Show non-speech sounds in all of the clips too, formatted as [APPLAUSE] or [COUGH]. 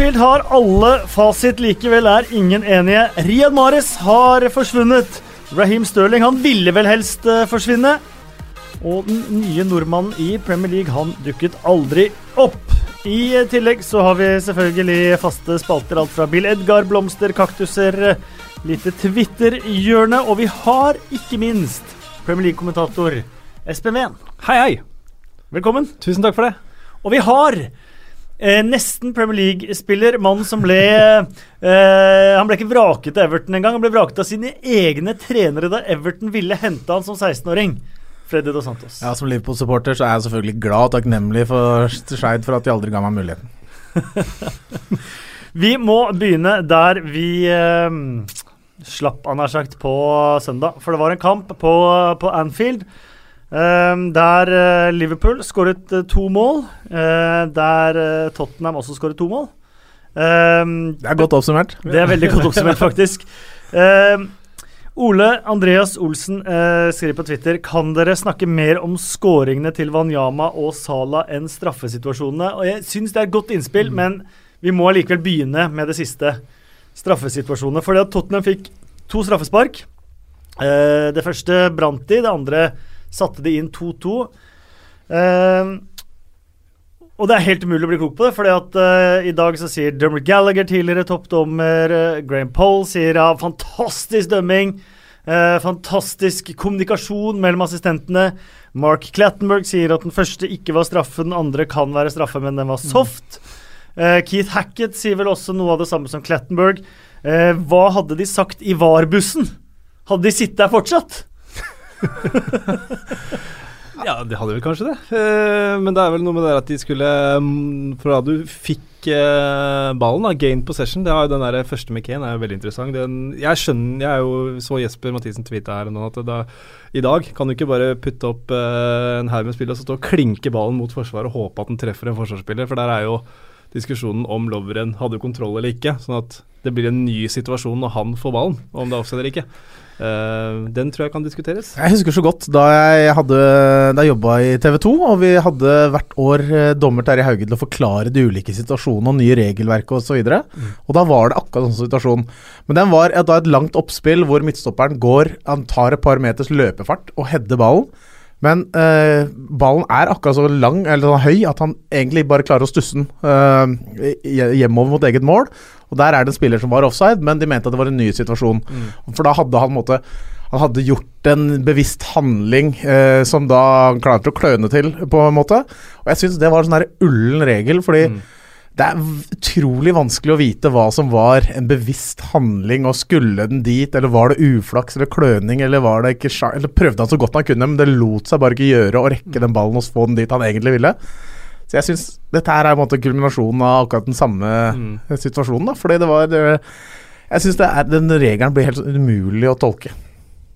Anfield har alle fasit, likevel er ingen enige. Riyad Mahrez har forsvunnet. Raheem Sterling han ville vel helst eh, forsvinne. Og den nye nordmannen i Premier League han dukket aldri opp. I tillegg så har vi selvfølgelig faste spalter, alt fra Bill Edgar, blomster, kaktuser, lite Twitter-hjørne, og vi har ikke minst Premier League-kommentator Espen Ven. Hei, hei. Velkommen. Tusen takk for det. Og vi har eh, nesten Premier League-spiller, mannen som ble eh, Han ble ikke vraket av Everton engang, han ble vraket av sine egne trenere da Everton ville hente han som 16-åring. Freddy Dos Santos. Ja, Som Liverpool-supporter så er jeg selvfølgelig glad og takknemlig for Skeid for at de aldri ga meg muligheten. [LAUGHS] vi må begynne der vi eh, slapp, han har sagt, på søndag. For det var en kamp på, på Anfield. Uh, der uh, Liverpool skåret uh, to mål. der Tottenham også skåret to mål. det er godt oppsummert. Det er veldig godt oppsummert, [LAUGHS] faktisk. Ole Andreas Olsen skriver på Twitter Kan dere snakke mer om skåringene til Wanyama og Sala enn straffesituasjonene. Og Jeg syns det er et godt innspill, mm. men vi må likevel begynne med det siste. Straffesituasjonene. Fordi at Tottenham fikk to straffespark. det første brant de, det andre Satte de inn 2-2. Uh, ehm, og det er helt umulig å bli klok på det, fordi at uh, i dag så sier Dermot Gallagher, tidligere toppdommer, uh, Graham Poll, sier ja, fantastisk dømming. Uh, fantastisk kommunikasjon mellom assistentene. Mark Clattenberg sier at den første ikke var straffe, den andre kan være straffe, men den var soft. Uh, Keith Hackett sier vel også noe av det samme som Clattenberg. Hva hadde de sagt i VAR-bussen? Hadde de sittet der fortsatt? [LAUGHS] ja, de hadde vel kanskje det. Uh, men det er vel noe med det at de skulle um, Fra du fikk uh, ballen, da, gain possession Det er jo Den der første McCain er jo veldig interessant. Den, jeg skjønner, jeg er jo så Jesper Mathisen tweeta her at da, i dag kan du ikke bare putte opp uh, en haug med spill og stå og klinke ballen mot forsvaret og håpe at den treffer en forsvarsspiller, for der er jo diskusjonen om Loveren hadde kontroll eller ikke. Sånn at det blir en ny situasjon når han får ballen, om det er offside eller ikke. Uh, den tror jeg kan diskuteres. Jeg husker så godt da jeg, hadde, da jobba i TV 2, og vi hadde hvert år eh, dommer Terje Hauge til å forklare de ulike situasjonene og nye regelverk osv. Og, mm. og da var det akkurat sånn situasjon. Men den var da et langt oppspill hvor midtstopperen går, han tar et par meters løpefart og header ballen. Men eh, ballen er akkurat så lang eller sånn høy at han egentlig bare klarer å stusse den eh, hjemover mot eget mål. Og Der er det en spiller som var offside, men de mente at det var en ny situasjon. Mm. For da hadde han måte, han hadde gjort en bevisst handling eh, som da han klarte å kløne til, på en måte. Og jeg syns det var en sånn ullen regel, fordi mm det er utrolig vanskelig å vite hva som var en bevisst handling, og skulle den dit, eller var det uflaks eller kløning, eller var det ikke Eller prøvde han så godt han kunne, men det lot seg bare ikke gjøre å rekke den ballen og få den dit han egentlig ville. Så jeg syns dette her er en måte kulminasjonen av akkurat den samme mm. situasjonen, da. Fordi det var det, Jeg syns den regelen blir helt umulig å tolke.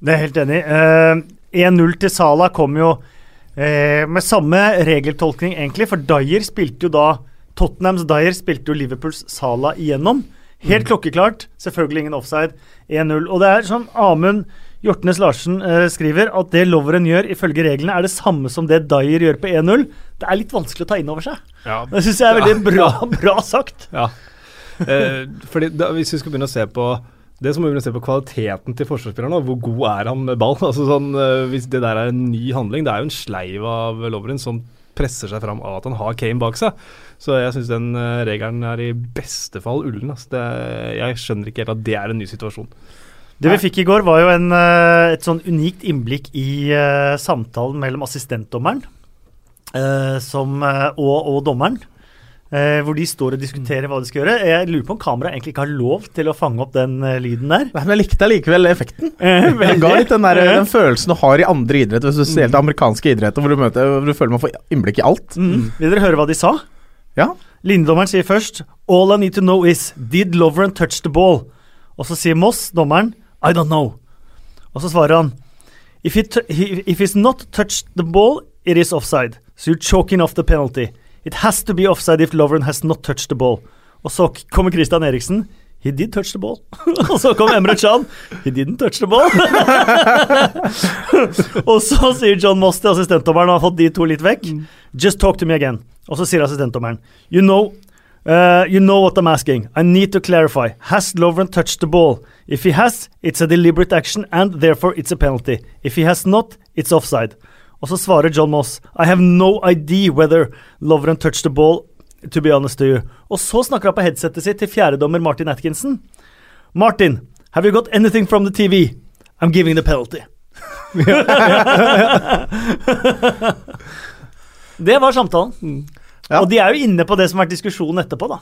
Det er helt enig. Eh, 1-0 til Sala kom jo uh, med samme regeltolkning, egentlig, for Dyer spilte jo da Tottenhams Dyer spilte jo Liverpools Sala igjennom. Helt mm. klokkeklart. Selvfølgelig ingen offside. 1-0. Og det er som Amund Hjortnes Larsen eh, skriver, at det Loveren gjør ifølge reglene, er det samme som det Dyer gjør på 1-0. Det er litt vanskelig å ta inn over seg. Ja. Det syns jeg er veldig bra, [LAUGHS] bra, sagt. Ja. Eh, fordi da, Hvis vi skal begynne å se på det så må vi se på kvaliteten til forsvarsspilleren. Hvor god er han med ball? [LAUGHS] Altså sånn, uh, hvis det der er en ny handling Det er jo en sleiv av Loveren som presser seg fram av at han har Kane bak seg. Så jeg syns den uh, regelen er i beste fall ullen. Altså. Det, jeg skjønner ikke helt at det er en ny situasjon. Det vi fikk i går, var jo en, uh, et sånn unikt innblikk i uh, samtalen mellom assistentdommeren som, og, og, dommeren. hvor de står og diskuterer hva de skal gjøre. Jeg lurer på om kameraet egentlig ikke har lov til å fange opp den lyden der. Nei, men jeg likte allikevel effekten. [LAUGHS] Den ga litt den, der, den, følelsen du har i andre idretter, spesielt mm. amerikanske idretter, hvor du, møter, hvor du føler man får innblikk i alt. Mm. Vil dere høre hva de sa? Ja. Linjedommeren sier først All I need to know is Did Loveren touch the ball? Og så sier Moss, dommeren, I don't know. Og så svarer han If, it, if he's not touched the ball, it is offside. So you're choking off the penalty. It has to be offside if Loveren has not touched the ball. Og så kommer Christian Eriksen. He did touch the ball. [LAUGHS] og så kom Emre Chan. He didn't touch the ball. [LAUGHS] og så sier John Moss til assistentdommeren, og har fått de to litt vekk. Mm. Just talk to me again. Og så sier assistentdommeren You know Uh, you know what I'm asking. I need to clarify. Has Lovren touched the ball? If he has, it's a deliberate action and therefore it's a penalty. If he has not, it's offside. Og så svarer John Moss I have no idea whether Lovren touched the ball, to be honest to you. Og så snakker han på headsetet sitt til fjerdedommer Martin Atkinson. Martin, have you got anything from the TV? I'm giving the penalty. [LAUGHS] det var samtalen. Ja. Og de er jo inne på det som har vært diskusjonen etterpå, da.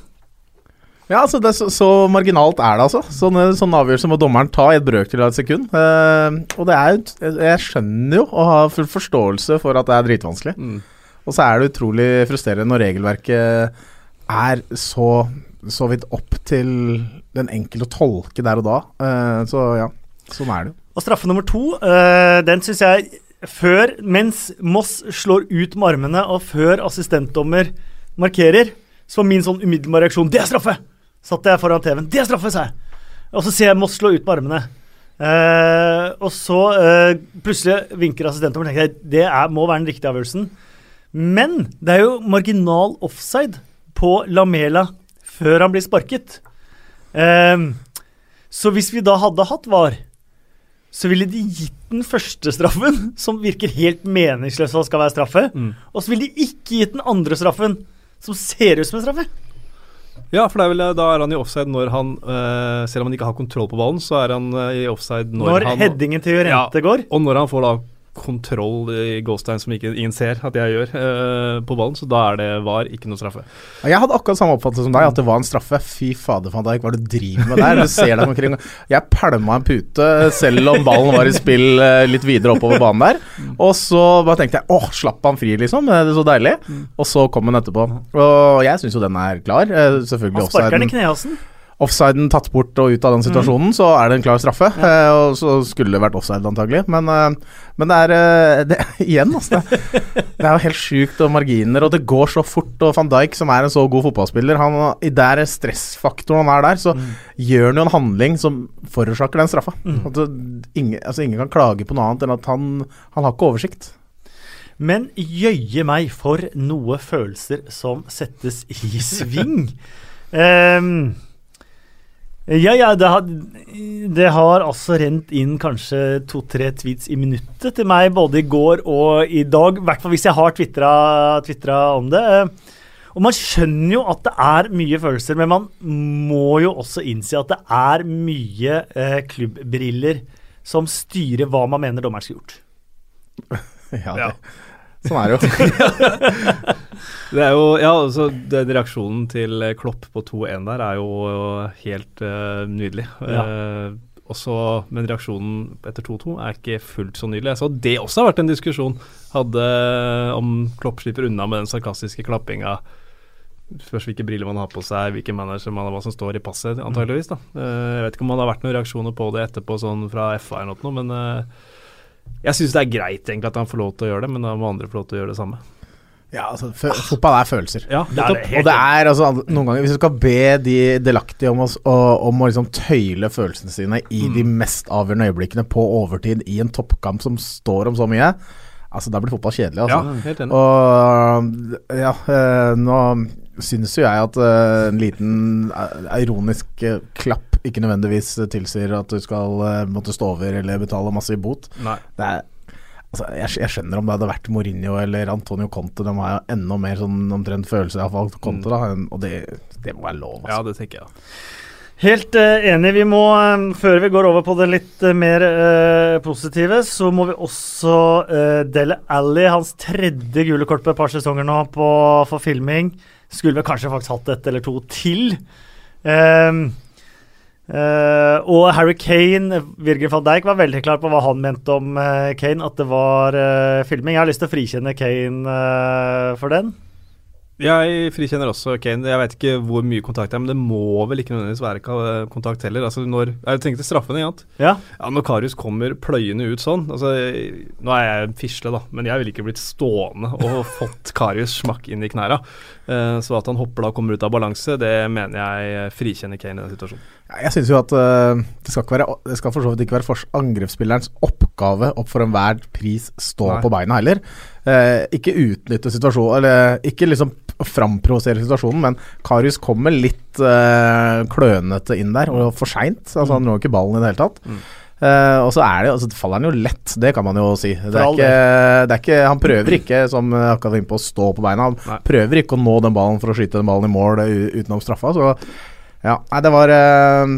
Ja, altså det er så, så marginalt er det, altså. Sånne, sånne avgjørelser må dommeren ta i et brøkdel av et sekund. Eh, og det er jo Jeg skjønner jo og har full forståelse for at det er dritvanskelig. Mm. Og så er det utrolig frustrerende når regelverket er så, så vidt opp til den enkelte å tolke der og da. Eh, så ja, sånn er det jo. Og straffe nummer to, eh, den syns jeg før, mens Moss slår ut med armene, og før assistentdommer markerer, så var min sånn umiddelbare reaksjon Det er straffe! Satt jeg foran TV-en. Det er straffe, sa jeg. Og så ser jeg Moss slå ut med armene. Eh, og så eh, plutselig vinker assistentdommeren. tenker jeg, Det er, må være den riktige avgjørelsen. Men det er jo marginal offside på Lamela før han blir sparket. Um, så hvis vi da hadde hatt VAR, så ville de gitt den første straffen, som virker helt meningsløs og skal være straffe. Mm. Og så ville de ikke gitt den andre straffen, som ser ut som en straffe. Ja, for det er vel, da er han i offside når han eh, Selv om han ikke har kontroll på ballen, så er han eh, i offside når, Når, han headingen til Jorente går. Og når han får da kontroll i Ghostein som ikke ingen ser at jeg gjør, eh, på ballen, så da er det var ikke noe straffe. Jeg hadde akkurat samme oppfattelse som deg, at det var en straffe. Fy fader, van Dijk, hva er det du driver med der? Du ser deg omkring. Jeg pælma en pute, selv om ballen var i spill eh, litt videre oppover banen der. Og så bare tenkte jeg åh, slapp han fri, liksom. Det er så deilig. Og så kom han etterpå. Og jeg syns jo den er klar. Eh, Selvfølgelig Han sparker den i knehasen. Offsiden tatt bort og ut av den situasjonen, så er det en klar straffe. Eh, og så skulle det vært offside, antagelig. Men, eh, men det er eh, det, [LAUGHS] Igjen, altså. Det, det er jo helt sjukt, og marginer, og det går så fort. Og van Dijk, som er en så god fotballspiller, han, i der stressfaktoren han er der, så gjør han jo en handling som forårsaker den straffa. At det, ingen, altså, ingen kan klage på noe annet enn at han, han har ikke oversikt. Men jøye meg for noe følelser som settes i sving. [LAUGHS] Ehm, ja, ja, det har, det har altså rent inn kanskje to-tre tweets i minuttet til meg både i går og i dag. I hvert fall hvis jeg har tvitra om det. Eh, Og man skjønner jo at det er mye følelser, men man må jo også innse at det er mye eh, klubbbriller som styrer hva man mener dommeren skulle gjort. [LAUGHS] Ja, Ja. sånn er det jo. [LAUGHS] [LAUGHS] Det er jo, ja, altså Den reaksjonen til eh, Klopp på 2-1 der er jo helt uh, nydelig. Ja. Uh, også, men reaksjonen etter 2-2 er ikke fullt så nydelig. Så det også har vært en diskusjon hadde om Klopp slipper unna med den sarkastiske klappinga. Spørs hvilke briller man har på seg, hvilken manager man har, hva som står i passet, antageligvis. da. Eh, jeg vet ikke om det har vært noen reaksjoner på det etterpå sånn fra FA eller noe, men eh, jeg syns det er greit egentlig at han får lov til å gjøre det, men da må andre få lov til å gjøre det samme. Ja, altså, fotball er følelser. Ja, Det er det helt Og det er altså noen ganger Hvis du skal be de delaktige om å, s- om å liksom tøyle følelsene sine i de mest avgjørende øyeblikkene på overtid i en toppkamp som står om så mye, altså da blir fotball kjedelig. ja, Altså. helt enig. Og ja, eh, nå syns jo jeg at eh, en liten eh, ironisk klapp ikke nødvendigvis tilsier at du skal måtte stå over eller betale masse i bot. Nei. Det er, altså, jeg, jeg skjønner om det hadde vært Mourinho eller Antonio Conte. De har jo enda mer sånn omtrent følelse iallfall Conte, da. Og det, det må være lov, Ja, altså. det tenker jeg. Helt eh, enig. Vi må, eh, før vi går over på det litt eh, mer eh, positive, så må vi også uh, Dele Alli, hans tredje gule kort på et par sesonger nå på, for filming. Skulle vel kanskje faktisk hatt et eller to til. Ehm, eh, og Harry Kane, Virgil van Dijk, var veldig klar på hva han mente om uh, Kane. At det var uh, filming. Jeg har lyst til å frikjenne Kane for den. Jeg frikjenner også Kane. Jeg vet ikke hvor mye kontakt det er, men det må vel ikke nødvendigvis være kontakt heller. Altså når, jeg tenkte straffen igjen. Ja. Ja, når Karius kommer pløyende ut sånn altså, Nå er jeg en fisle, da, men jeg ville ikke blitt stående og [LAUGHS] fått Karius smakk inn i knæra. Uh, så at han hopper da og kommer ut av balanse, det mener jeg frikjenner Kane i den situasjonen. Ja, Jeg syns jo at uh, det skal, ikke være, det skal for så vidt ikke være angrepsspillerens oppgave opp for enhver pris stå Nei. på beina heller. Uh, ikke utnytte situasjonen Eller ikke liksom framprovosere situasjonen, men Karius kommer litt uh, klønete inn der, og for seint. Altså, han når ikke ballen i det hele tatt. Mm. Uh, og så er det, altså, faller han jo lett, det kan man jo si. Det er, ikke, det er ikke, han prøver ikke, som akkurat inne på, å stå på beina. Han Nei. prøver ikke å nå den ballen for å skyte den ballen i mål utenom straffa. Så ja, nei, det var uh,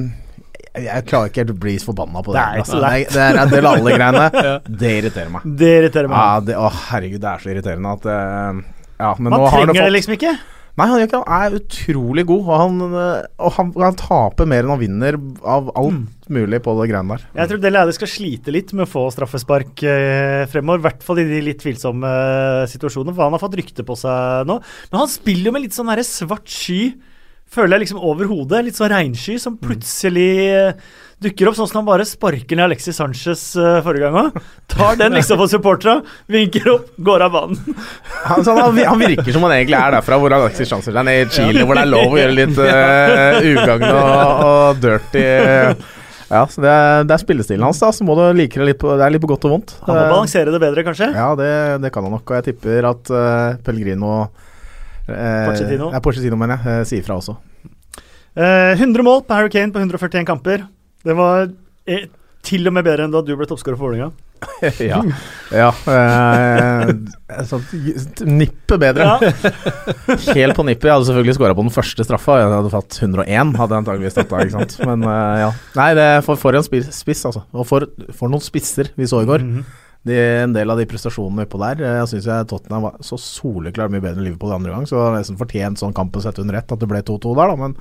jeg klarer ikke helt å bli forbanna på det. Det er, altså, det, er, det er en del alle greiene. [LAUGHS] ja. Det irriterer meg. Det irriterer meg. Ja, det, å, herregud, det er så irriterende at uh, ja, Man trenger det, fått, det liksom ikke. Nei, han, ikke, han er utrolig god, og han, og han, han taper mer enn han vinner av alt mm. mulig på det greiene der. Jeg tror Dele Alli skal slite litt med å få straffespark eh, fremover, i hvert fall i de litt tvilsomme eh, situasjonene, for han har fått rykte på seg nå. Men han spiller jo med litt sånn svart sky føler jeg liksom over hodet. Litt sånn regnsky som mm. plutselig uh, dukker opp, sånn som han bare sparker ned Alexis Sanchez uh, forrige gang òg. Tar den liksom på supporterne, vinker opp, går av banen. [LAUGHS] han, han, han, virker som han egentlig er derfra hvor Alexis Sanchez er, nede i Chile, hvor det er lov å gjøre litt uh, ugagn og, og dirty. Ja, så det er, det er, spillestilen hans, da. Så må du like det litt på, det er litt på godt og vondt. Han må balansere det bedre, kanskje? Ja, det, det kan han nok. Og jeg tipper at uh, Pellegrino Eh, Pochettino. Ja, Porcetino, mener jeg. Eh, sier fra også. Eh, 100 mål på Harry Kane på 141 kamper. Det var eh, til og med bedre enn da du ble toppskårer for Vålerenga. [LAUGHS] ja. ja eh, sånn, nippet bedre. Ja. [LAUGHS] Helt på nippet. Jeg hadde selvfølgelig skåra på den første straffa. Jeg hadde fått 101, hadde jeg antakeligvis tatt da. Ikke sant? Men eh, ja. Nei, det er for, for en spiss, altså. Og for, for, noen spisser vi så i går. Mm -hmm de, en del av de prestasjonene oppå der. Jeg syns Tottenham var så soleklart mye bedre enn Liverpool den andre gang, så det var nesten fortjent sånn kamp sett under ett at det ble 2-2 der, da. Men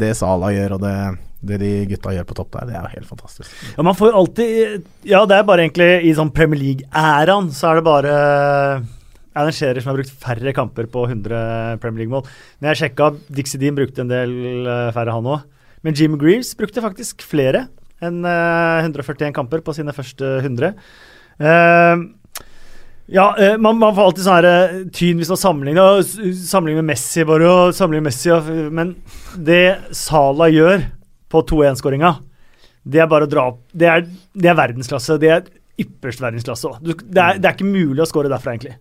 det Sala gjør, og det, det, de gutta gjør på topp der, det er jo helt fantastisk. Ja, man får alltid Ja, det er bare egentlig i sånn Premier League-æraen, så er det bare Alan Shearer som har brukt færre kamper på 100 Premier League-mål. Når jeg sjekka, Dixie Dean brukte en del eh, færre, han òg. Men Jim Greaves brukte faktisk flere enn 141 eh, kamper på sine første 100. Uh, ja, man, man, får alltid sånn her tyn hvis man sammenligner, sammenligner med Messi, bare, og sammenligner Messi, men det Sala gjør på 2-1-skåringa, det er bare å dra opp det er, det er verdensklasse. Det er ypperst verdensklasse òg. Det, det, er ikke mulig å skåre derfra, egentlig.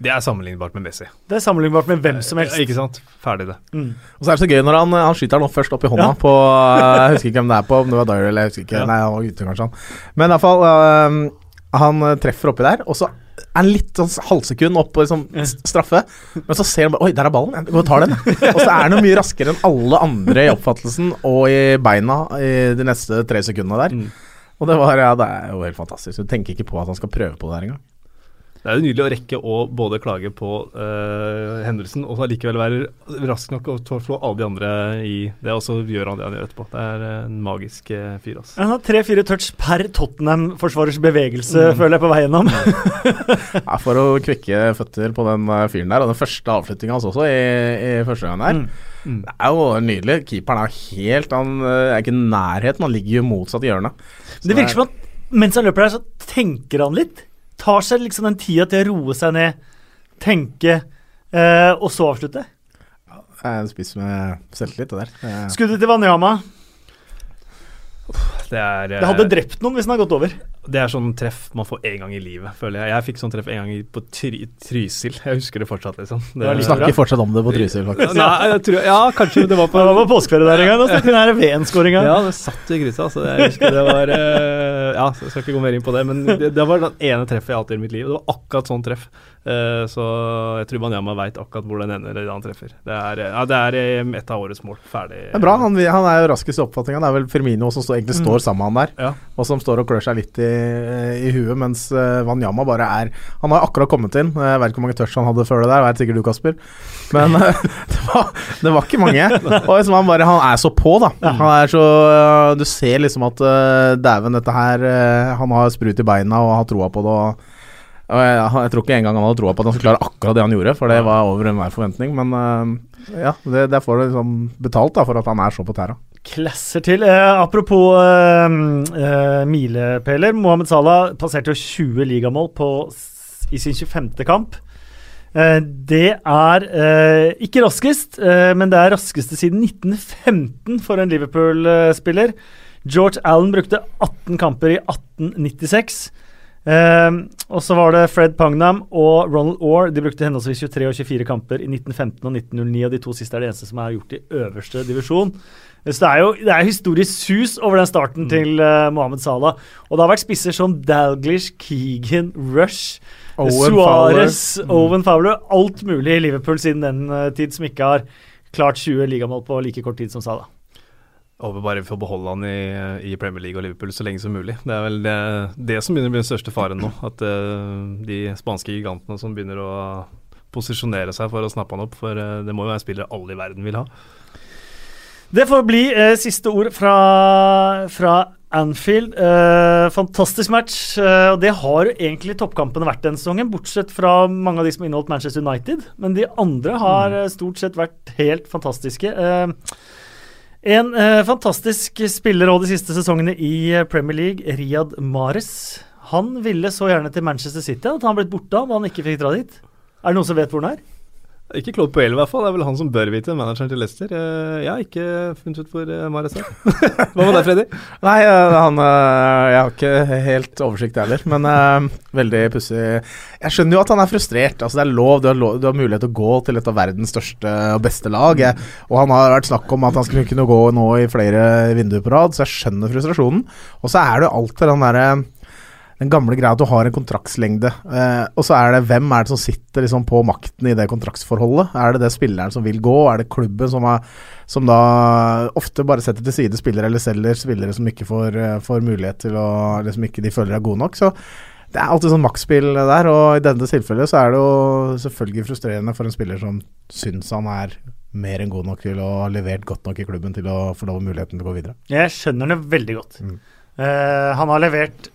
Det er sammenlignbart med Messi. Det er sammenlignbart med hvem som helst. Ikke sant? Ferdig, det. Mm. Og så er det så gøy når han, han skyter den først opp i hånda ja. på Jeg husker ikke hvem det er på, om det var Dyer eller jeg husker ikke. Ja. Nei, han var ute, kanskje. han. Men i hvert fall uh, han eh, treffer oppi der, og så er litt sånn halvsekund opp på liksom, straffe. Men så ser han bare Oi, der er ballen! Jeg går og tar den. [LAUGHS] og så er han jo mye raskere enn alle andre i oppfattelsen og i beina i de neste tre sekundene der. Mm. Og det var ja, det er jo helt fantastisk. Du tenker ikke på at han skal prøve på det her engang. Det er jo nydelig å rekke å både klage på uh, hendelsen og likevel være rask nok til å slå alle de andre i det, og så gjør han det han gjør etterpå. Det er en magisk uh, fyr. Altså. Han har tre-fire touch per Tottenham-forsvarers bevegelse, mm. føler jeg, på vei gjennom. [LAUGHS] ja, for å kvikke føtter på den uh, fyren der, og den første avslutninga hans også i, i første gang der. Mm. Mm. Det er jo nydelig. Keeperen er helt Han er ikke i nærheten, han ligger jo motsatt i hjørnet. Så det virker som at mens han løper der, så tenker han litt tar seg liksom den tida til å roe seg ned, tenke, eh, og så avslutte. Det er en spiss med selvtillit, det der. Skuddet til Wanyama. Det, er, det hadde eh, drept noen hvis den hadde gått over. Det er sånn treff man får én gang i livet, føler jeg. Jeg fikk sånn treff en gang på try, Trysil. Jeg husker det fortsatt, liksom. Det, du snakker fortsatt om det på Trysil, faktisk. Nei, tror, ja, kanskje det var på [LAUGHS] Det var påskeferie der en gang. Da snakket vi om VM-skåringa. Ja, det satt i gryta. Så Jeg husker det var uh, Ja, jeg skal ikke gå mer inn på det, men det, det var den ene treffet jeg har hatt i mitt liv. Det var akkurat sånn treff. Uh, så jeg tror Banyama veit akkurat hvor den ender han treffer. Det er, ja, det er eh, et av årets mål. Ferdig. Det er bra. Han, han er jo raskest i oppfatninga. Det er vel Firmino som står, egentlig mm. står sammen med han der, ja. og som står og klør seg litt i, i huet, mens Wanyama bare er Han har akkurat kommet inn. Jeg vet ikke hvor mange touch han hadde før det der, vet sikkert du, Kasper. Men [LAUGHS] det, var, det, var, ikke mange. og liksom han bare Han er så på, da. Han er så Du ser liksom at dæven, dette her Han har sprut i beina og har troa på det. og og jeg, jeg, tror ikke engang han hadde troa på at han skulle klare akkurat det han gjorde, for det var over enhver forventning. Men uh, ja, det, det får du liksom betalt da, for at han er så på tæra. Klasser til. Eh, apropos eh, eh, milepæler. Mohammed Salah passerte jo 20 ligamål på, i sin 25. kamp. Eh, det er eh, ikke raskest, men det er raskeste siden 1915 for en Liverpool-spiller. George Allen brukte 18 kamper i 1896. Eh, og så var det Fred Pangnam og Ronald Orr. De brukte henholdsvis 23 og 24 kamper i 1915 og 1909, og de to siste er det eneste som er gjort i øverste divisjon. Så det er jo det er historisk sus over den starten til uh, Mohammed Salah. Og det har vært spisser som Dalglish, Keegan, Rush, Owen Suarez, Fowler. Mm. Owen Fowler. Alt mulig i Liverpool siden den uh, tid som ikke har klart 20 ligamål på like kort tid som Salah. Håper bare vi får beholde han i, i Premier League og Liverpool så lenge som mulig. Det er vel det, det som begynner å bli den største faren nå. At uh, de spanske gigantene som begynner å posisjonere seg for å snappe han opp. For uh, det må jo være spillere alle i verden vil ha. Det får bli uh, siste ord fra, fra Anfield. Fantastisk match. og det har jo egentlig toppkampene vært denne sesongen, bortsett fra mange av de som inneholdt Manchester United. Men de andre har eh, stort sett vært helt fantastiske. Eh, en eh, fantastisk spiller òg de siste sesongene i eh, Premier League, Riyad Mahrez. Han ville så gjerne til Manchester City at han blitt borte av, han ikke fikk dra dit. Er det noen som vet hvor han er? Ikke Claude Puel i hvert fall. Det er vel han som bør vite, manageren til Leicester. Eh, jeg har ikke funnet ut hvor uh, Mares er. [LAUGHS] Hva med deg, Freddy? Nei, eh, han eh, Jeg har ikke helt oversikt heller, men eh, veldig pussig. Jeg skjønner jo at han er frustrert. Altså, det er lov, du har, lov, du har mulighet til å gå til et av verdens største og beste lag. Og han har vært snakk om at han skulle kunne gå nå i flere vinduer på rad, så jeg skjønner frustrasjonen. Og så er det jo alltid den derre den gamle greia at du har en kontraktslengde, eh, og så er det hvem er det som sitter liksom på makten i det kontraktsforholdet? Er det det spilleren som vil gå, er det klubben som, er, som da ofte bare setter til side spillere eller selger spillere som ikke får, eh, får mulighet til å Liksom ikke de føler er gode nok. Så det er alltid sånn maktspill der, og i dette tilfellet så er det jo selvfølgelig frustrerende for en spiller som syns han er mer enn god nok til å ha levert godt nok i klubben til å få lov muligheten til å gå videre. Jeg skjønner det veldig godt. Mm. Uh, han har levert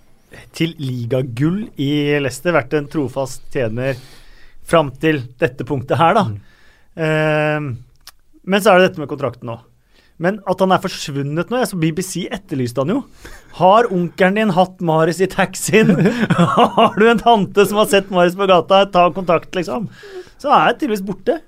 til ligagull i Leicester, vært en trofast tjener fram til dette punktet her, da. Eh, men så er det dette med kontrakten nå. Men at han er forsvunnet nå, så BBC etterlyste han jo. Har onkelen din hatt Maris i taxien? [LAUGHS] har du en tante som har sett Maris på gata? Ta kontakt, liksom. Så han er tydeligvis borte.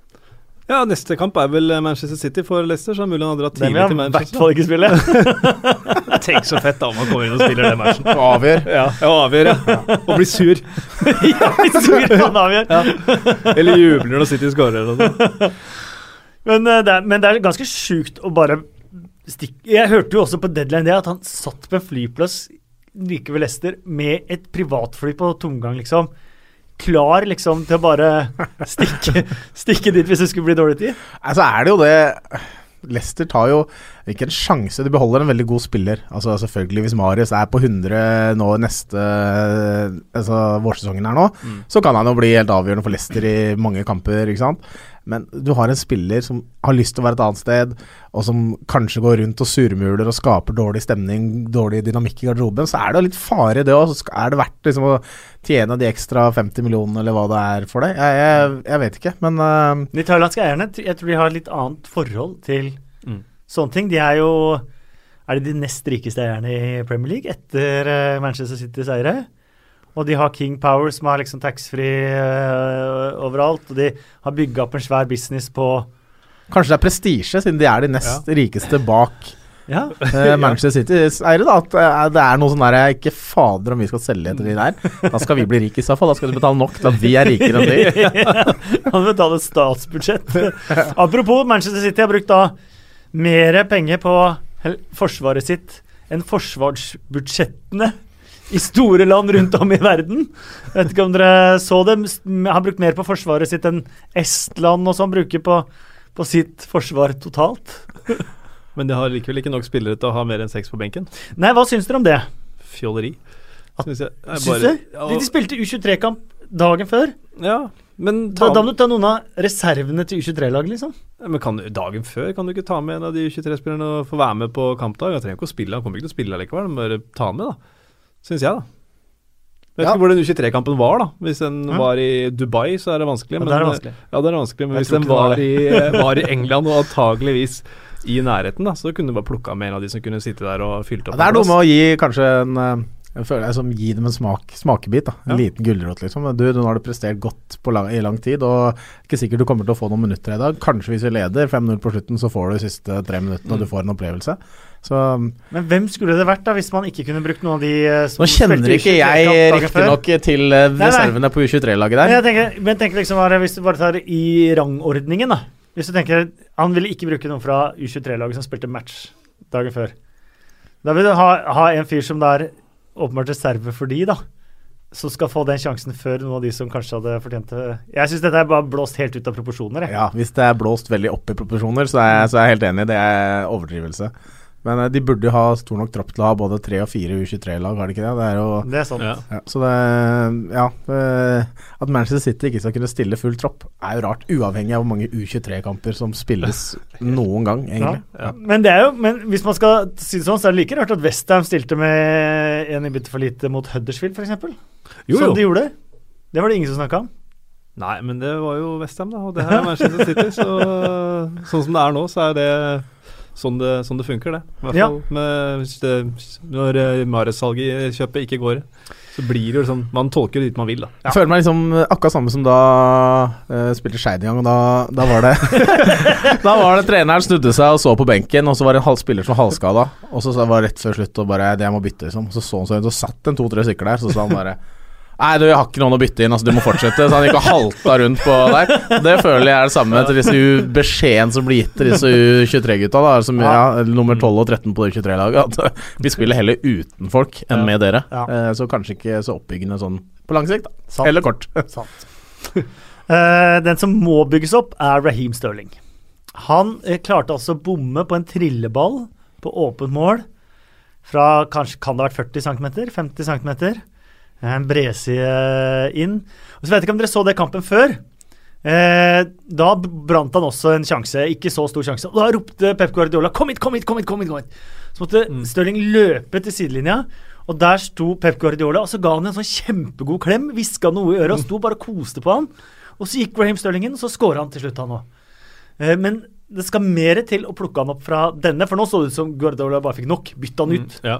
Ja, neste kamp er vel Manchester City for Leicester, så er det mulig han har dratt Den tidlig vil til han i hvert Manchester. fall ikke spille. [LAUGHS] Tenk så fett da om han kommer inn og spiller den matchen. [LAUGHS] Og avgjør. Ja, ja avgjør, ja. Og blir sur. [LAUGHS] ja, blir sur, han avgjør. Eller jubler når City scorer eller noe sånt. Men, eh, det er, men det er ganske sjukt å bare stikke Jeg hørte jo også på deadline det at han satt på en flyplass like ved Leicester med et privatfly på tomgang, liksom. Klar liksom til å bare stikke, [LAUGHS] stikke dit hvis det skulle bli dårlig tid. Altså er det jo det Leicester tar jo ikke en sjanse, de beholder en veldig god spiller. Altså Selvfølgelig, hvis Marius er på 100 nå neste Altså vårsesongen her nå, så kan han jo bli helt avgjørende for Leicester i mange kamper, ikke sant. Men du har en spiller som har lyst til å være et annet sted, og som kanskje går rundt og surmuler og skaper dårlig stemning, dårlig dynamikk i garderoben, så er det jo litt fare det òg. Er det verdt liksom å tjene de ekstra 50 millionene, eller hva det er for deg? Jeg, jeg, jeg vet ikke, men uh, De thailandske eierne jeg tror de har et litt annet forhold til Mm. sånne ting. De er jo Er de de nest rikeste eierne i Premier League etter eh, Manchester Citys eiere? Og de har King Power, som har liksom taxfree uh, overalt. Og de har bygga opp en svær business på kanskje det er prestisje, siden de er de nest rikeste bak Ja, [LAUGHS] uh, Manchester Citys eiere, da. At eh, det er noe sånn der Ikke fader om vi skal selge etter de der. Da skal vi bli rike i så fall. Da skal du betale nok til at vi er rikere enn de. [LAUGHS] Han betaler statsbudsjett. [LAUGHS] Apropos, Manchester City har brukt da mer penger på forsvaret sitt enn forsvarsbudsjettene i store land rundt om i verden. Jeg vet ikke om dere så det. Han Har brukt mer på forsvaret sitt enn Estland og sånn bruker på, på sitt forsvar totalt. Men de har likevel ikke nok spillere til å ha mer enn seks på benken. Nei, hva syns dere om det? Fjolleri. Jeg. er Syns du? De, de spilte U23-kamp dagen før. ja, men ta, da må du ta noen av reservene til U23-laget, liksom. men kan, dagen før kan du ikke ta med en av de U23-spillerne og få være med på kampdag? Han trenger ikke å spille, han kommer ikke til å spille likevel, men bare ta med, da. Syns jeg, da. Jeg vet Ja. ikke hvor den U23-kampen var, da. Hvis den Ja. var i Dubai, så er det vanskelig. Ja, det er vanskelig. Ja, det er vanskelig, men Jeg hvis den var var i, [LAUGHS] var i England og antageligvis i nærheten, da, så kunne du bare plukka med en av de som kunne sitte der og fylt opp. Det er noe med å gi kanskje en eh, jeg føler jeg som Gi dem en smak, smakebit. da En liten gulrot, liksom. Du, nå har du prestert godt på lang, i lang tid, og ikke sikkert du kommer til å få noen minutter i dag. Kanskje hvis vi leder 5-0 på slutten, så får du de siste tre minuttene, og du får en opplevelse. Så Men hvem skulle det vært da, hvis man ikke kunne brukt noen av de eh, som Nå kjenner ikke jeg riktignok til eh, reservene på U23-laget Men der. jeg tenker, men tenker liksom bare, Hvis du bare tar i rangordningen, da. Hvis du tenker Han ville ikke bruke noen fra U23-laget som spilte match dagen før. Da vil du ha, ha en fyr som det er åpenbart reserve for de, da. Som skal få den sjansen før noen av de som kanskje hadde fortjent det. Jeg syns dette er bare blåst helt ut av proporsjoner. Jeg. Ja, Hvis det er blåst veldig opp i proporsjoner, så er, jeg, så er jeg helt enig. Det er overdrivelse. Men eh, de burde jo ha stor nok tropp til å ha både tre og fire U23-lag, har de ikke det? Det er jo Det er sant. Ja. ja, Så det Ja. eh, At Manchester City ikke skal kunne stille full tropp, er jo rart. Uavhengig av hvor mange U23-kamper som spilles noen gang, egentlig. Ja. Men, det er jo, men hvis man skal si det sånn, så er det like rart at Westham stilte med en innbytter for lite mot Huddersfield, f.eks. Jo, Som de gjorde. Det var det ingen som snakka om. Nei, men det var jo Westham, da. Og det her er Manchester City. Så, sånn som det er nå, så er det sånn det, sånn det funker, det. I hvert Ja. fall med, hvis det, når uh, Mares-salget i kjøpet ikke går, så blir det jo liksom Man tolker det dit man vil, da. Jeg føler meg liksom akkurat samme som da uh, spilte Skeid en gang. Og da, da var det [LAUGHS] Da var det treneren snudde seg og så på benken, og så var det en halv spiller som var halvskada. Og så så var det rett før slutt og bare Det jeg må bytte, liksom. Så så han sånn ut, og satt en to-tre stykker der. Så sa han bare Nei, du, jeg har ikke noen å bytte inn, altså du må fortsette. Så han gikk og halta rundt på der. Det føler jeg er det samme til disse u- beskjeden som blir gitt til disse U23-gutta, da. Som ja, nummer 12 og 13 på det U23-laget. At vi spiller heller uten folk enn med dere. Ja. Eh, så kanskje ikke så oppbyggende sånn på lang sikt, da. Sant. Eller kort. [LAUGHS] Sant. uh, den som må bygges opp, er Raheem Sterling. Han eh, klarte altså å bomme på en trilleball på åpent mål fra kanskje kan det ha vært 40 cm, 50 cm. En bredside inn. Og så vet jeg ikke om dere så det kampen før. Eh, da brant han også en sjanse, ikke så stor sjanse. Og da ropte Pep Guardiola 'kom hit, kom hit, kom hit'! kom hit, kom hit. Så måtte Mm. Stirling løpe til sidelinja, og der sto Pep Guardiola, og så ga han en sånn kjempegod klem, hviska noe i øret og sto bare og koste på han. Og så gikk Graham Stirling inn, og så skåra han til slutt, han òg. Eh, men det skal mer til å plukke han opp fra denne, for nå så det ut som Guardiola bare fikk nok. Bytta han ut. Mm, ja.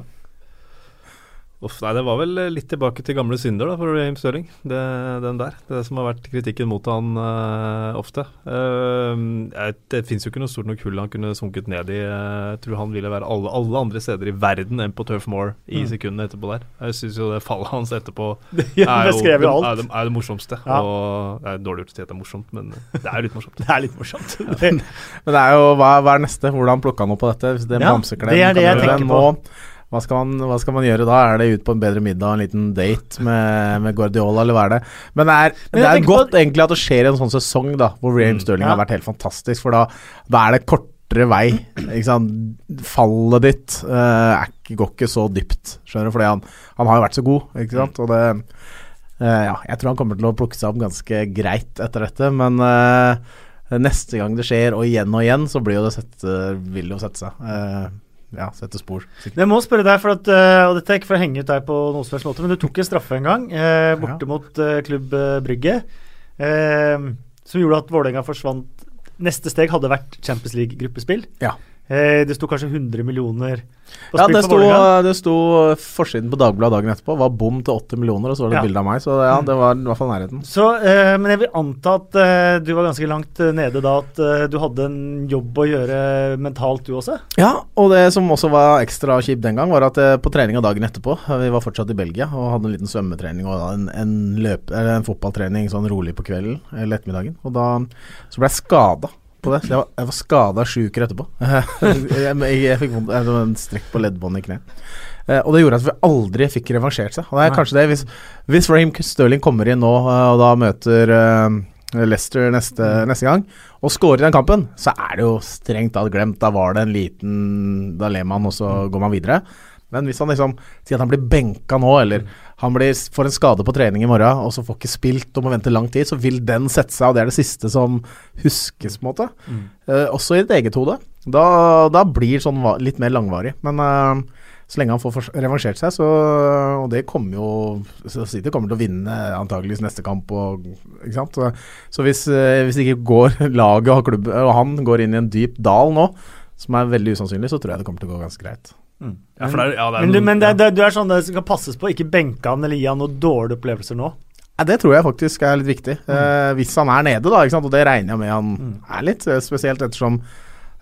Uff, nei, det var vel eh, litt tilbake til gamle synder da, for Raheem Stirling. Det, den der. Det er det som har vært kritikken mot han uh, ofte. Uh, det fins jo ikke noe stort nok hull han kunne sunket ned i. Eh, Jeg tror han ville være alle, alle andre steder i verden enn på Turf Moor i Mm. sekundene etterpå der. Jeg syns jo det fallet hans etterpå [LAUGHS] er, jo, det, er, det, er det morsomste. Ja. Og det er dårlig gjort å si at det er morsomt, men det er jo litt morsomt. [LAUGHS] Det er litt morsomt. [LAUGHS] Men det er jo hva, hva er neste? Hvordan plukker han opp på dette? Hvis det Ja, det er det kan jeg tenker tenker Nå, hva, skal man, hva skal man gjøre da? Er det ut på en bedre middag, en liten date med, med Guardiola, eller hva er det? Men det er, Men det er godt godt egentlig at det skjer i en sånn sesong da hvor Raheem Mm. Sterling Ja. har vært helt fantastisk, for da, da er det kortere vei. Ikke sant? Fallet ditt uh, går ikke så dypt, skjønner du, fordi han, han har jo vært så god, ikke sant. Og det uh, Ja, jeg tror han kommer til å plukke seg opp ganske greit etter dette, men uh, neste gang det skjer, og igjen og igjen, så blir jo det sette, vil jo sette seg. Eh, ja, sette spor. sikkert. Jeg må spørre deg, for at, eh, og dette er ikke for å henge ut deg på noen som helst måte, men du tok en straffe en gang eh, borte Ja. mot eh, klubb eh, Brygge, eh, som gjorde at Vålerenga forsvant. Neste steg hadde vært Champions League-gruppespill. Ja. Eh, det sto kanskje 100 millioner på Ja, det sto, det sto forsiden på Dagbladet dagen etterpå. Var bom til 80 millioner, og så var det Ja. bilde av meg. Så ja, det var i hvert fall nærheten. Så, eh, men jeg vil anta at eh, du var ganske langt eh, nede da, at eh, du hadde en jobb å gjøre mentalt, du også? Ja, og det som også var ekstra kjipt den gang, var at eh, på treninga dagen etterpå Vi var fortsatt i Belgia og hadde en liten svømmetrening og en, en, løp, eller en fotballtrening sånn rolig på kvelden eller ettermiddagen. Og da så ble jeg skada på det. Så jeg var, jeg var skada sju uker etterpå. [LAUGHS] jeg, jeg, jeg fikk vondt, jeg en strekk på leddbåndet i kneet. Eh, og det gjorde at vi aldri fikk revansjert seg. Og det er kanskje det Hvis, hvis Raheem Sterling kommer inn nå eh, og da møter eh, Leicester neste, neste gang og scorer i den kampen, så er det jo strengt tatt glemt. Da var det en liten Da ler man, og så går man videre. Men hvis han liksom sier at han blir benka nå, eller han blir, får en skade på trening i morgen, og så får ikke spilt og må vente lang tid, så vil den sette seg, og det er det siste som huskes, på en måte. Eh, også i ditt eget hode. Da, da blir sånn litt mer langvarig. Men eh, så lenge han får revansjert seg, så Og det kommer jo så City kommer til å vinne antageligvis neste kamp. Og, ikke sant? Så, så hvis, eh, hvis ikke går [LAUGHS] laget og, klubben, og han går inn i en dyp dal nå, som er veldig usannsynlig, så tror jeg det kommer til å gå ganske greit. Ja, for det er, ja, det er Men, du, noen- men det, det, du er sånn det skal passes på, ikke benke han eller gi han noen dårlige opplevelser nå. Ja, det tror jeg faktisk er litt viktig. Eh, hvis han er nede, da, ikke sant? og det regner jeg med han Mm. er litt. eh, Spesielt ettersom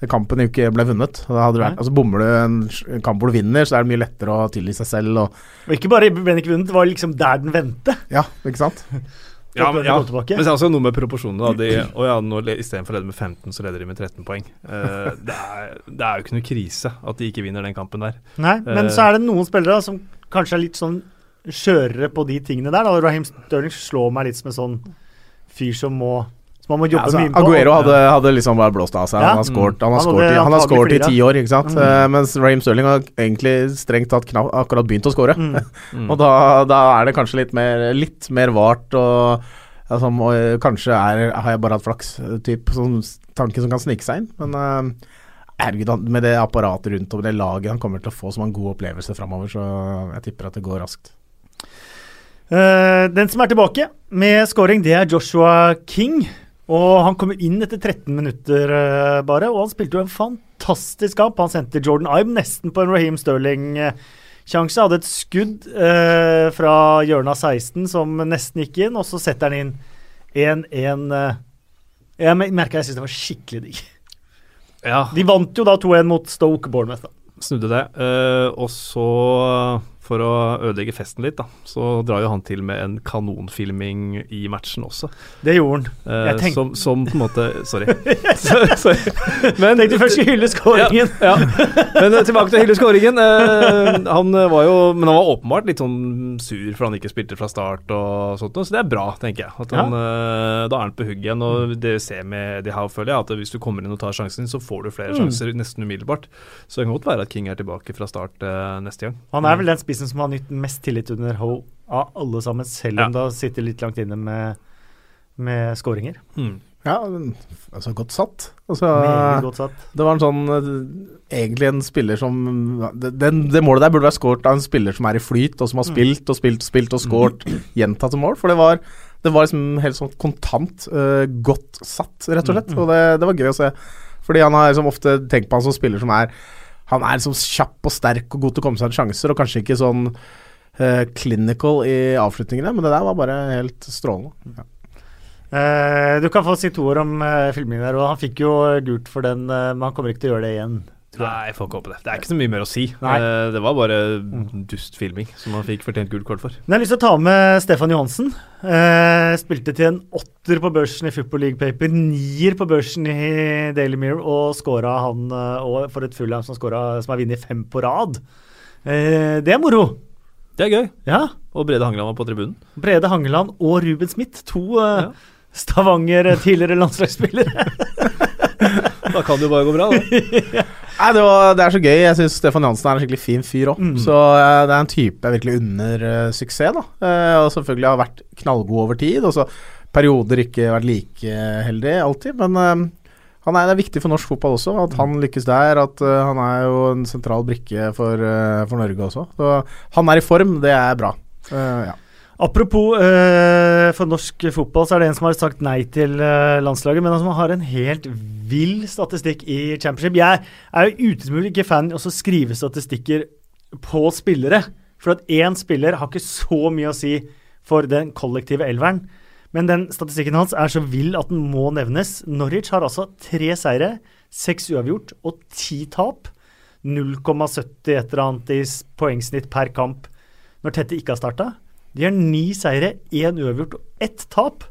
kampen jo ikke ble vunnet. Da hadde det vært, altså Bommer du en en kamp hvor du vinner, så er det mye lettere å tilgi seg selv. Og, Og ikke bare ble den ikke vunnet, det var liksom der den vendte. ja, ikke sant? [LAUGHS] Ja, men, ja. men det er også noe med proporsjonene. De, og ja, nå Istedenfor å lede med 15, så leder de med 13 poeng. Uh, det, er, det er jo ikke noe krise at de ikke vinner den kampen der. Nei, men uh, så er det noen spillere som kanskje er litt sånn skjørere på de tingene der. Da. Raheem Sterling slår meg litt som en sånn fyr som må Som man må Ja, altså, mye på. Aguero hadde, hadde liksom bare blåst av seg. Ja. Han har scoret, han har Han i, han har antagelig i ti år, ikke sant? Mm. Uh, mens Raheem Sterling har egentlig strengt tatt knapt, akkurat begynt å score. Mm. [LAUGHS] Mm. Og da, da er det kanskje litt mer, litt mer vart og altså, og, Kanskje er, har jeg bare hatt flaks, typ, sånn tanke som kan snike seg inn. Men uh, herregud, med det apparatet rundt og med det laget han kommer til å få som en god opplevelse framover, så jeg tipper at det går raskt. Uh, den som er tilbake med scoring, det er Joshua King. Og han kommer inn etter 13 minutter uh, bare, og han spilte jo en fantastisk kamp. Han sendte Jordan Ibe nesten på en Raheem Sterling-sjanse. Hadde et skudd uh, fra hjørnet av 16 som nesten gikk inn, og så setter han inn 1-1. Uh, jeg merka jeg syntes det var skikkelig digg. Ja, De vant jo da 2-1 mot Stoke Bournemouth. da. snudde det. Eh, og så, for å ødelegge festen litt, da, så drar jo han til med en kanonfilming i matchen også. Det gjorde han. Eh, som, som på en måte Sorry. [LAUGHS] [LAUGHS] sorry. Men Tenkte først skulle hylle skåringen. Ja, ja. Men eh, tilbake til Hylle skåringen. Eh, han eh, var jo Men han var åpenbart litt sånn sur for han ikke spilte fra start og sånt, så det er bra, tenker jeg. Han, ja. da er han på hugget igjen. Og det vi ser med de her, føler jeg, at hvis du kommer inn og tar sjansen din, så får du flere Mm. sjanser nesten umiddelbart. Så det kan godt være at King er tilbake fra start eh, neste gang. Han er vel den spissen som har nytt mest tillit under Ho av alle sammen, selv om Ja. det har sittet litt langt inne med, med skåringer. Mm. Ja, altså godt satt. Altså, godt satt. Det var en sånn eh, Egentlig en spiller som det, det målet der burde være skåret av en spiller som er i flyt, og som har Mm. spilt og spilt og spilt og skåret [CLEARS THROAT] gjentatte mål. For det var, det var liksom helt sånn kontant uh, godt satt, rett og slett. Mm. Og det, det var gøy å se. Fordi han har liksom ofte tenkt på han som spiller som er Han er liksom kjapp og sterk og god til å komme seg til sjanser, og kanskje ikke sånn uh, clinical i avslutningene, men det der var bare helt strålende. Ja. Uh, du kan få si to ord om uh, filmingen der, og han fikk jo gult for den, uh, men han kommer ikke til å gjøre det igjen. Nei, jeg får ikke håpe det. Det er ikke så mye mer å si. Nei. Mm. Eh, det var bare dust filming som han fikk fortjent gult kort for. Men jeg har lyst til å ta med Stefan Johansen. Eh, spilte til en åtter på børsen i Football League Paper, nier på børsen i Daily Mirror, og skåra han eh, og for et Fulham som, scoret- som har vunnet fem på rad. Eh, det er moro. Det er gøy. Ja. Og Brede Hangeland var på tribunen. Brede Hangeland og Ruben Smith, to eh, Ja. Stavanger tidligere landslagsspillere. [LAUGHS] Da kan det jo bare gå bra, da. [LAUGHS] Nei, det, var, det er så gøy. Jeg syns Stefan Jansen er en skikkelig fin fyr òg. Mm. Så eh, det er en type jeg virkelig unner uh, suksess, da. Uh, og selvfølgelig har vært knallgod over tid. Og så perioder ikke vært like heldig alltid. Men han er, det er viktig for norsk fotball også, at han lykkes der. At han er jo en sentral brikke for, for Norge også. Så han er i form, det er bra. Ja. Apropos eh, for norsk fotball, så er det en som har sagt nei til eh, landslaget, men som har en helt vill statistikk i championship. Jeg er jo utelukkende ikke fan av å skrive statistikker på spillere, for at én spiller har ikke så mye å si for den kollektive elveren. Men den statistikken hans er så vill at den må nevnes. Norwich har altså tre seire, seks uavgjort og ti tap. 0,70 et eller annet i poengsnitt per kamp når Tette ikke har starta. De har ni seire, én uavgjort og ett tap.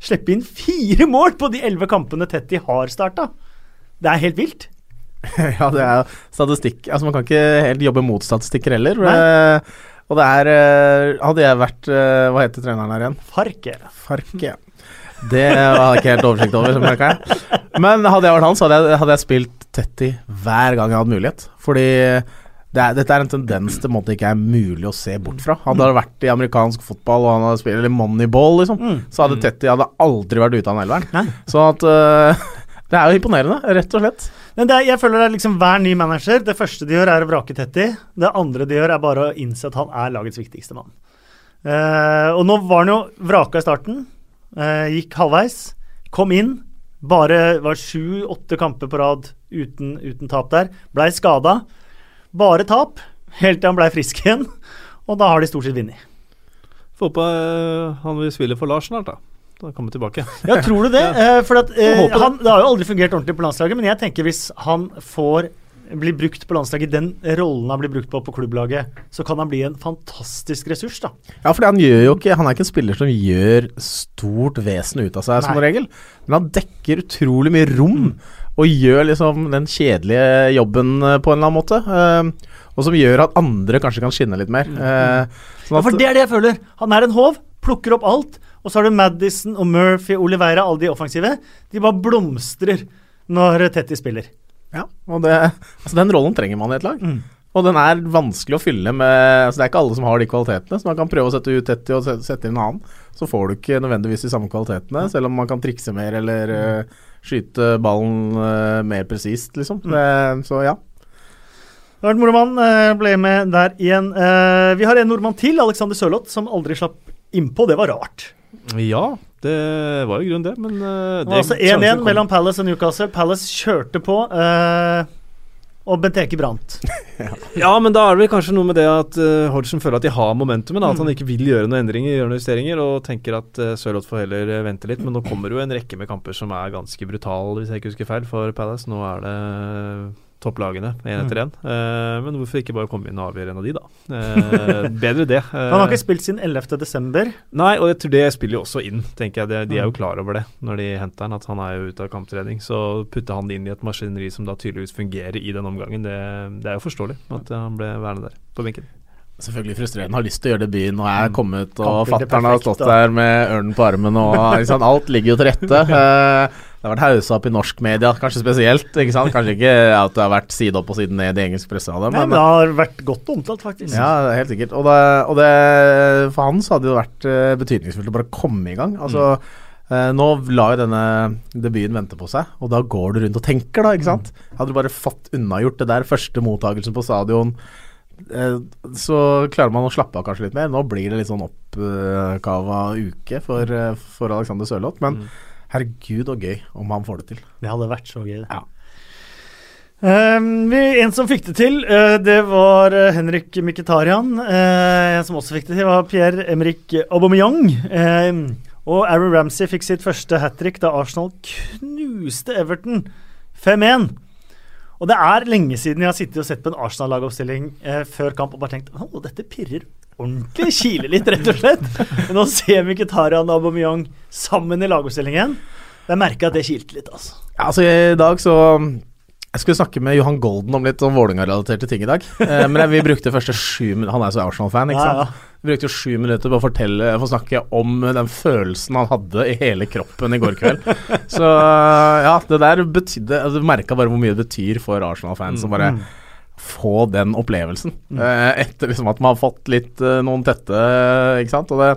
Slippe inn fire mål på de elleve kampene Tetty har starta. Det er helt vilt. [LAUGHS] ja, det er statistikk Altså, man kan ikke helt jobbe mot statistikker heller. Nei. Eh, og det er eh, Hadde jeg vært eh, Hva heter treneren her igjen? Farke. Farke. Det har jeg ikke helt oversikt over, som merka jeg. Men hadde jeg vært han, så hadde jeg, hadde jeg spilt Tetty hver gang jeg hadde mulighet. Fordi det er, dette er en tendens det måte ikke er mulig å se bort fra. Hadde det vært i amerikansk fotball og han hadde spilt eller Moneyball, liksom, Mm. så hadde Tetty hadde aldri vært ute av elveren. Så at uh, [LAUGHS] Det er jo imponerende, rett og slett. Men det er, jeg føler det er liksom hver ny manager. Det første de gjør, er å vrake Tetty. Det andre de gjør, er bare å innse at han er lagets viktigste mann. Uh, og nå var han jo vraka i starten. Uh, gikk halvveis. Kom inn. Bare var sju-åtte kamper på rad uten, uten tap der. Blei skada. Bare tap. Helt til han blei frisk igjen. Og da har de stort sett vunnet. Får håpe eh, han vil spille for Lars snart, da. Da kommer tilbake. [LAUGHS] Ja, tror du det? [LAUGHS] ja. for at, eh, han, det har jo aldri fungert ordentlig på landslaget, men jeg tenker hvis han får bli brukt på landslaget, den rollen han blir brukt på på klubblaget, så kan han bli en fantastisk ressurs, da. Ja, for han gjør jo ikke Han er ikke en spiller som gjør stort vesen ut av seg, som Nei. regel. Men han dekker utrolig mye rom, og gjør liksom den kjedelige jobben eh, på en eller annen måte. eh, og som gjør at andre kanskje kan skinne litt mer. eh, sånn Ja, for det er det jeg føler. Han er en håv, plukker opp alt, og så har du Madison og Murphy, og Oliveira, alle de offensive. De bare blomstrer når Tetti spiller. Ja, og det, altså den rollen trenger man i et lag. Mm. Og den er vanskelig å fylle med altså Det er ikke alle som har de kvalitetene, så man kan prøve å sette ut Tetty og sette inn en annen. Så får du ikke nødvendigvis de samme kvalitetene, selv om man kan trikse mer eller eh, skyte ballen eh, mer presist, liksom. Det, så ja. Det har vært moro mann. eh, Ble med der igjen. Eh, Vi har en nordmann til, Alexander Sørloth, som aldri slapp innpå. Det var rart. Ja, det var jo grunn det, men eh, Det var altså 1-1 mellom Palace og Newcastle. Palace kjørte på, eh, og Benteke brant. [LAUGHS] Ja, men da er det vel kanskje noe med det at uh, Hodgson føler at de har momentumet. da, At han ikke vil gjøre noen endringer, gjøre noen justeringer, og tenker at uh, Sørloth får heller eh, vente litt. Men nå kommer jo en rekke med kamper som er ganske brutale, hvis jeg ikke husker feil, for Palace. Nå er det topplagene én etter én. Uh, men hvorfor ikke bare komme inn og avgjøre en av de, da? Uh, [LAUGHS] bedre det. Uh, Han har ikke spilt siden 11. desember. Nei, og jeg tror det spiller jo også inn, tenker jeg. De, de er jo klar over det når de henter han, at han er jo ute av kamptrening. Så putte han inn i et maskineri som da tydeligvis fungerer i den omgangen, det, det er jo forståelig at han ble værende der på benken. Selvfølgelig frustrerende. Har lyst til å gjøre debuten og er kommet, og fatter'n har stått der med ørnen på armen og [LAUGHS] liksom. Alt ligger jo til rette. Eh, det har vært haussa opp i norsk media, kanskje spesielt. Ikke sant? Kanskje ikke at det har vært side opp og side ned i engelsk presse av det, Nei, men det har vært godt omtalt, faktisk. Ja, helt sikkert. Og det, og det, for han så hadde det jo vært eh, betydningsfullt å bare komme i gang. Altså, eh, nå la jo denne debuten vente på seg, og da går du rundt og tenker, da, ikke sant. Hadde du bare fått unnagjort det der, første mottagelsen på stadion, så klarer man å slappe av kanskje litt mer. Nå blir det litt sånn oppkava uke for, eh, for Alexander Sørloth, men herregud og gøy om han får det til. Det hadde vært så gøy. Ja. Um, vi, en som fikk det til, uh, det var eh, Henrik Mkhitaryan. Uh, en som også fikk det til, var Pierre-Emerick Aubameyang. Uh, og Aaron Ramsey fikk sitt første hat trick da Arsenal knuste Everton 5-1. Og det er lenge siden jeg har sittet og sett på en Arsenal-lagoppstilling eh, før kamp og bare tenkt at dette pirrer ordentlig. Kiler litt, rett og slett. Men nå ser vi Mkhitaryan og Aubameyang sammen i lagoppstillingen. Jeg merker at det kilte litt, altså. Ja, altså I dag så Jeg skulle snakke med Johan Golden om litt sånn Vålerenga-relaterte ting i dag. Eh, men vi brukte første sju minutter Han er så Arsenal-fan, ikke Ja, sant. Vi brukte jo sju minutter på å fortelle For å snakke om den følelsen han hadde i hele kroppen i går kveld. Så ja, det der betydde altså, Du merka bare hvor mye det betyr for Arsenal-fans å bare få den opplevelsen. Eh, etter liksom at man har fått litt eh, noen tette, ikke sant. Og det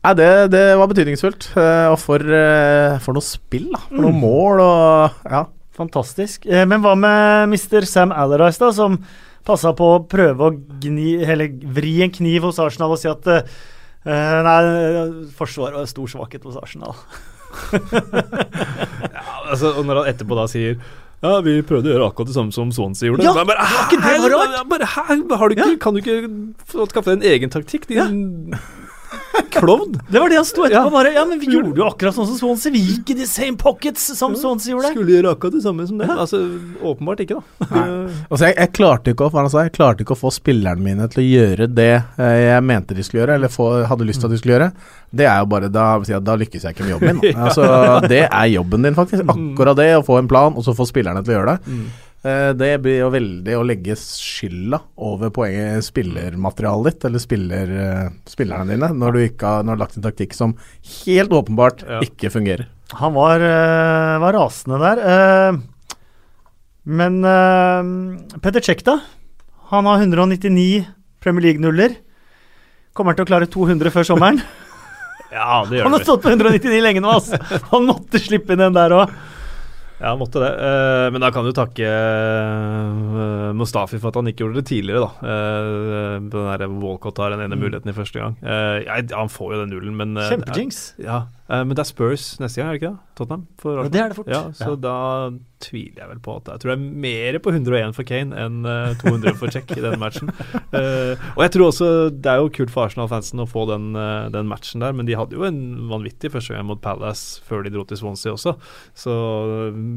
Nei, det, det var betydningsfullt. Eh, og for, eh, for noe spill, da. For noen mål og Ja. Fantastisk. Eh, Men hva med Mr. Sam Allardyce, da, som passa på å prøve å gni, eller vri en kniv hos Arsenal og si at eh, eh, Nei, forsvaret var stor svakhet hos Arsenal. [LAUGHS] [LAUGHS] Altså, og når han etterpå da sier ja, vi prøvde å gjøre akkurat det samme som Swansea gjorde. Ja, Men bare, var ikke det rart? Ja, Bare, hæ? Har du ikke, Kan du ikke skaffe deg en egen taktikk, din [LAUGHS] [LAUGHS] klovn? Det var det han sto etterpå. Ja. bare, ja, men vi gjorde jo akkurat sånn som Swansea. Vi gikk i the same pockets som Swansea gjorde. Skulle gjøre akkurat det samme som det. Altså, åpenbart ikke, da. Altså, jeg, jeg klarte ikke å altså, jeg klarte ikke å få spillerne mine til å gjøre det eh, jeg mente de skulle gjøre, eller få, hadde lyst til at de skulle gjøre. Det er jo bare Da, da lykkes jeg ikke med jobben min. [LAUGHS] Altså, det er jobben din, faktisk. Akkurat det, å få en plan, og så få spillerne til å gjøre det. Eh, Det blir jo veldig å legge skylda over poenget spillermaterialet ditt, eller spiller, eh, spillerne dine, når du ikke har, når du har lagt en taktikk som helt åpenbart Ja. ikke fungerer. Han var, eh, var rasende der. eh, men Petter Cech, da? Han har 199 Premier League-nuller. Kommer han til å klare 200 før sommeren? [LAUGHS] Ja, det Han har stått på 199 lenge nå, altså. Han måtte slippe inn den der òg. Ja, måtte det. Eh, men da kan du takke eh, Mustafi for at han ikke gjorde det tidligere, da. Eh, den der Walcott har den ene Mm. muligheten i første gang. Han får jo den nullen, men Kjempejinks! Ja, eh, men det er Spurs neste gang, er det ikke det? Tottenham? For Ja, det er det fort. Ja, så Ja. da tviler jeg vel på at Jeg tror det er mer på 101 for Kane enn eh, 200 for Check i den matchen. Uh, [LAUGHS] og jeg tror også det er jo kult for Arsenal-fansen å få den, eh, den matchen der, men de hadde jo en vanvittig første gang mot Palace før de dro til Swansea også, så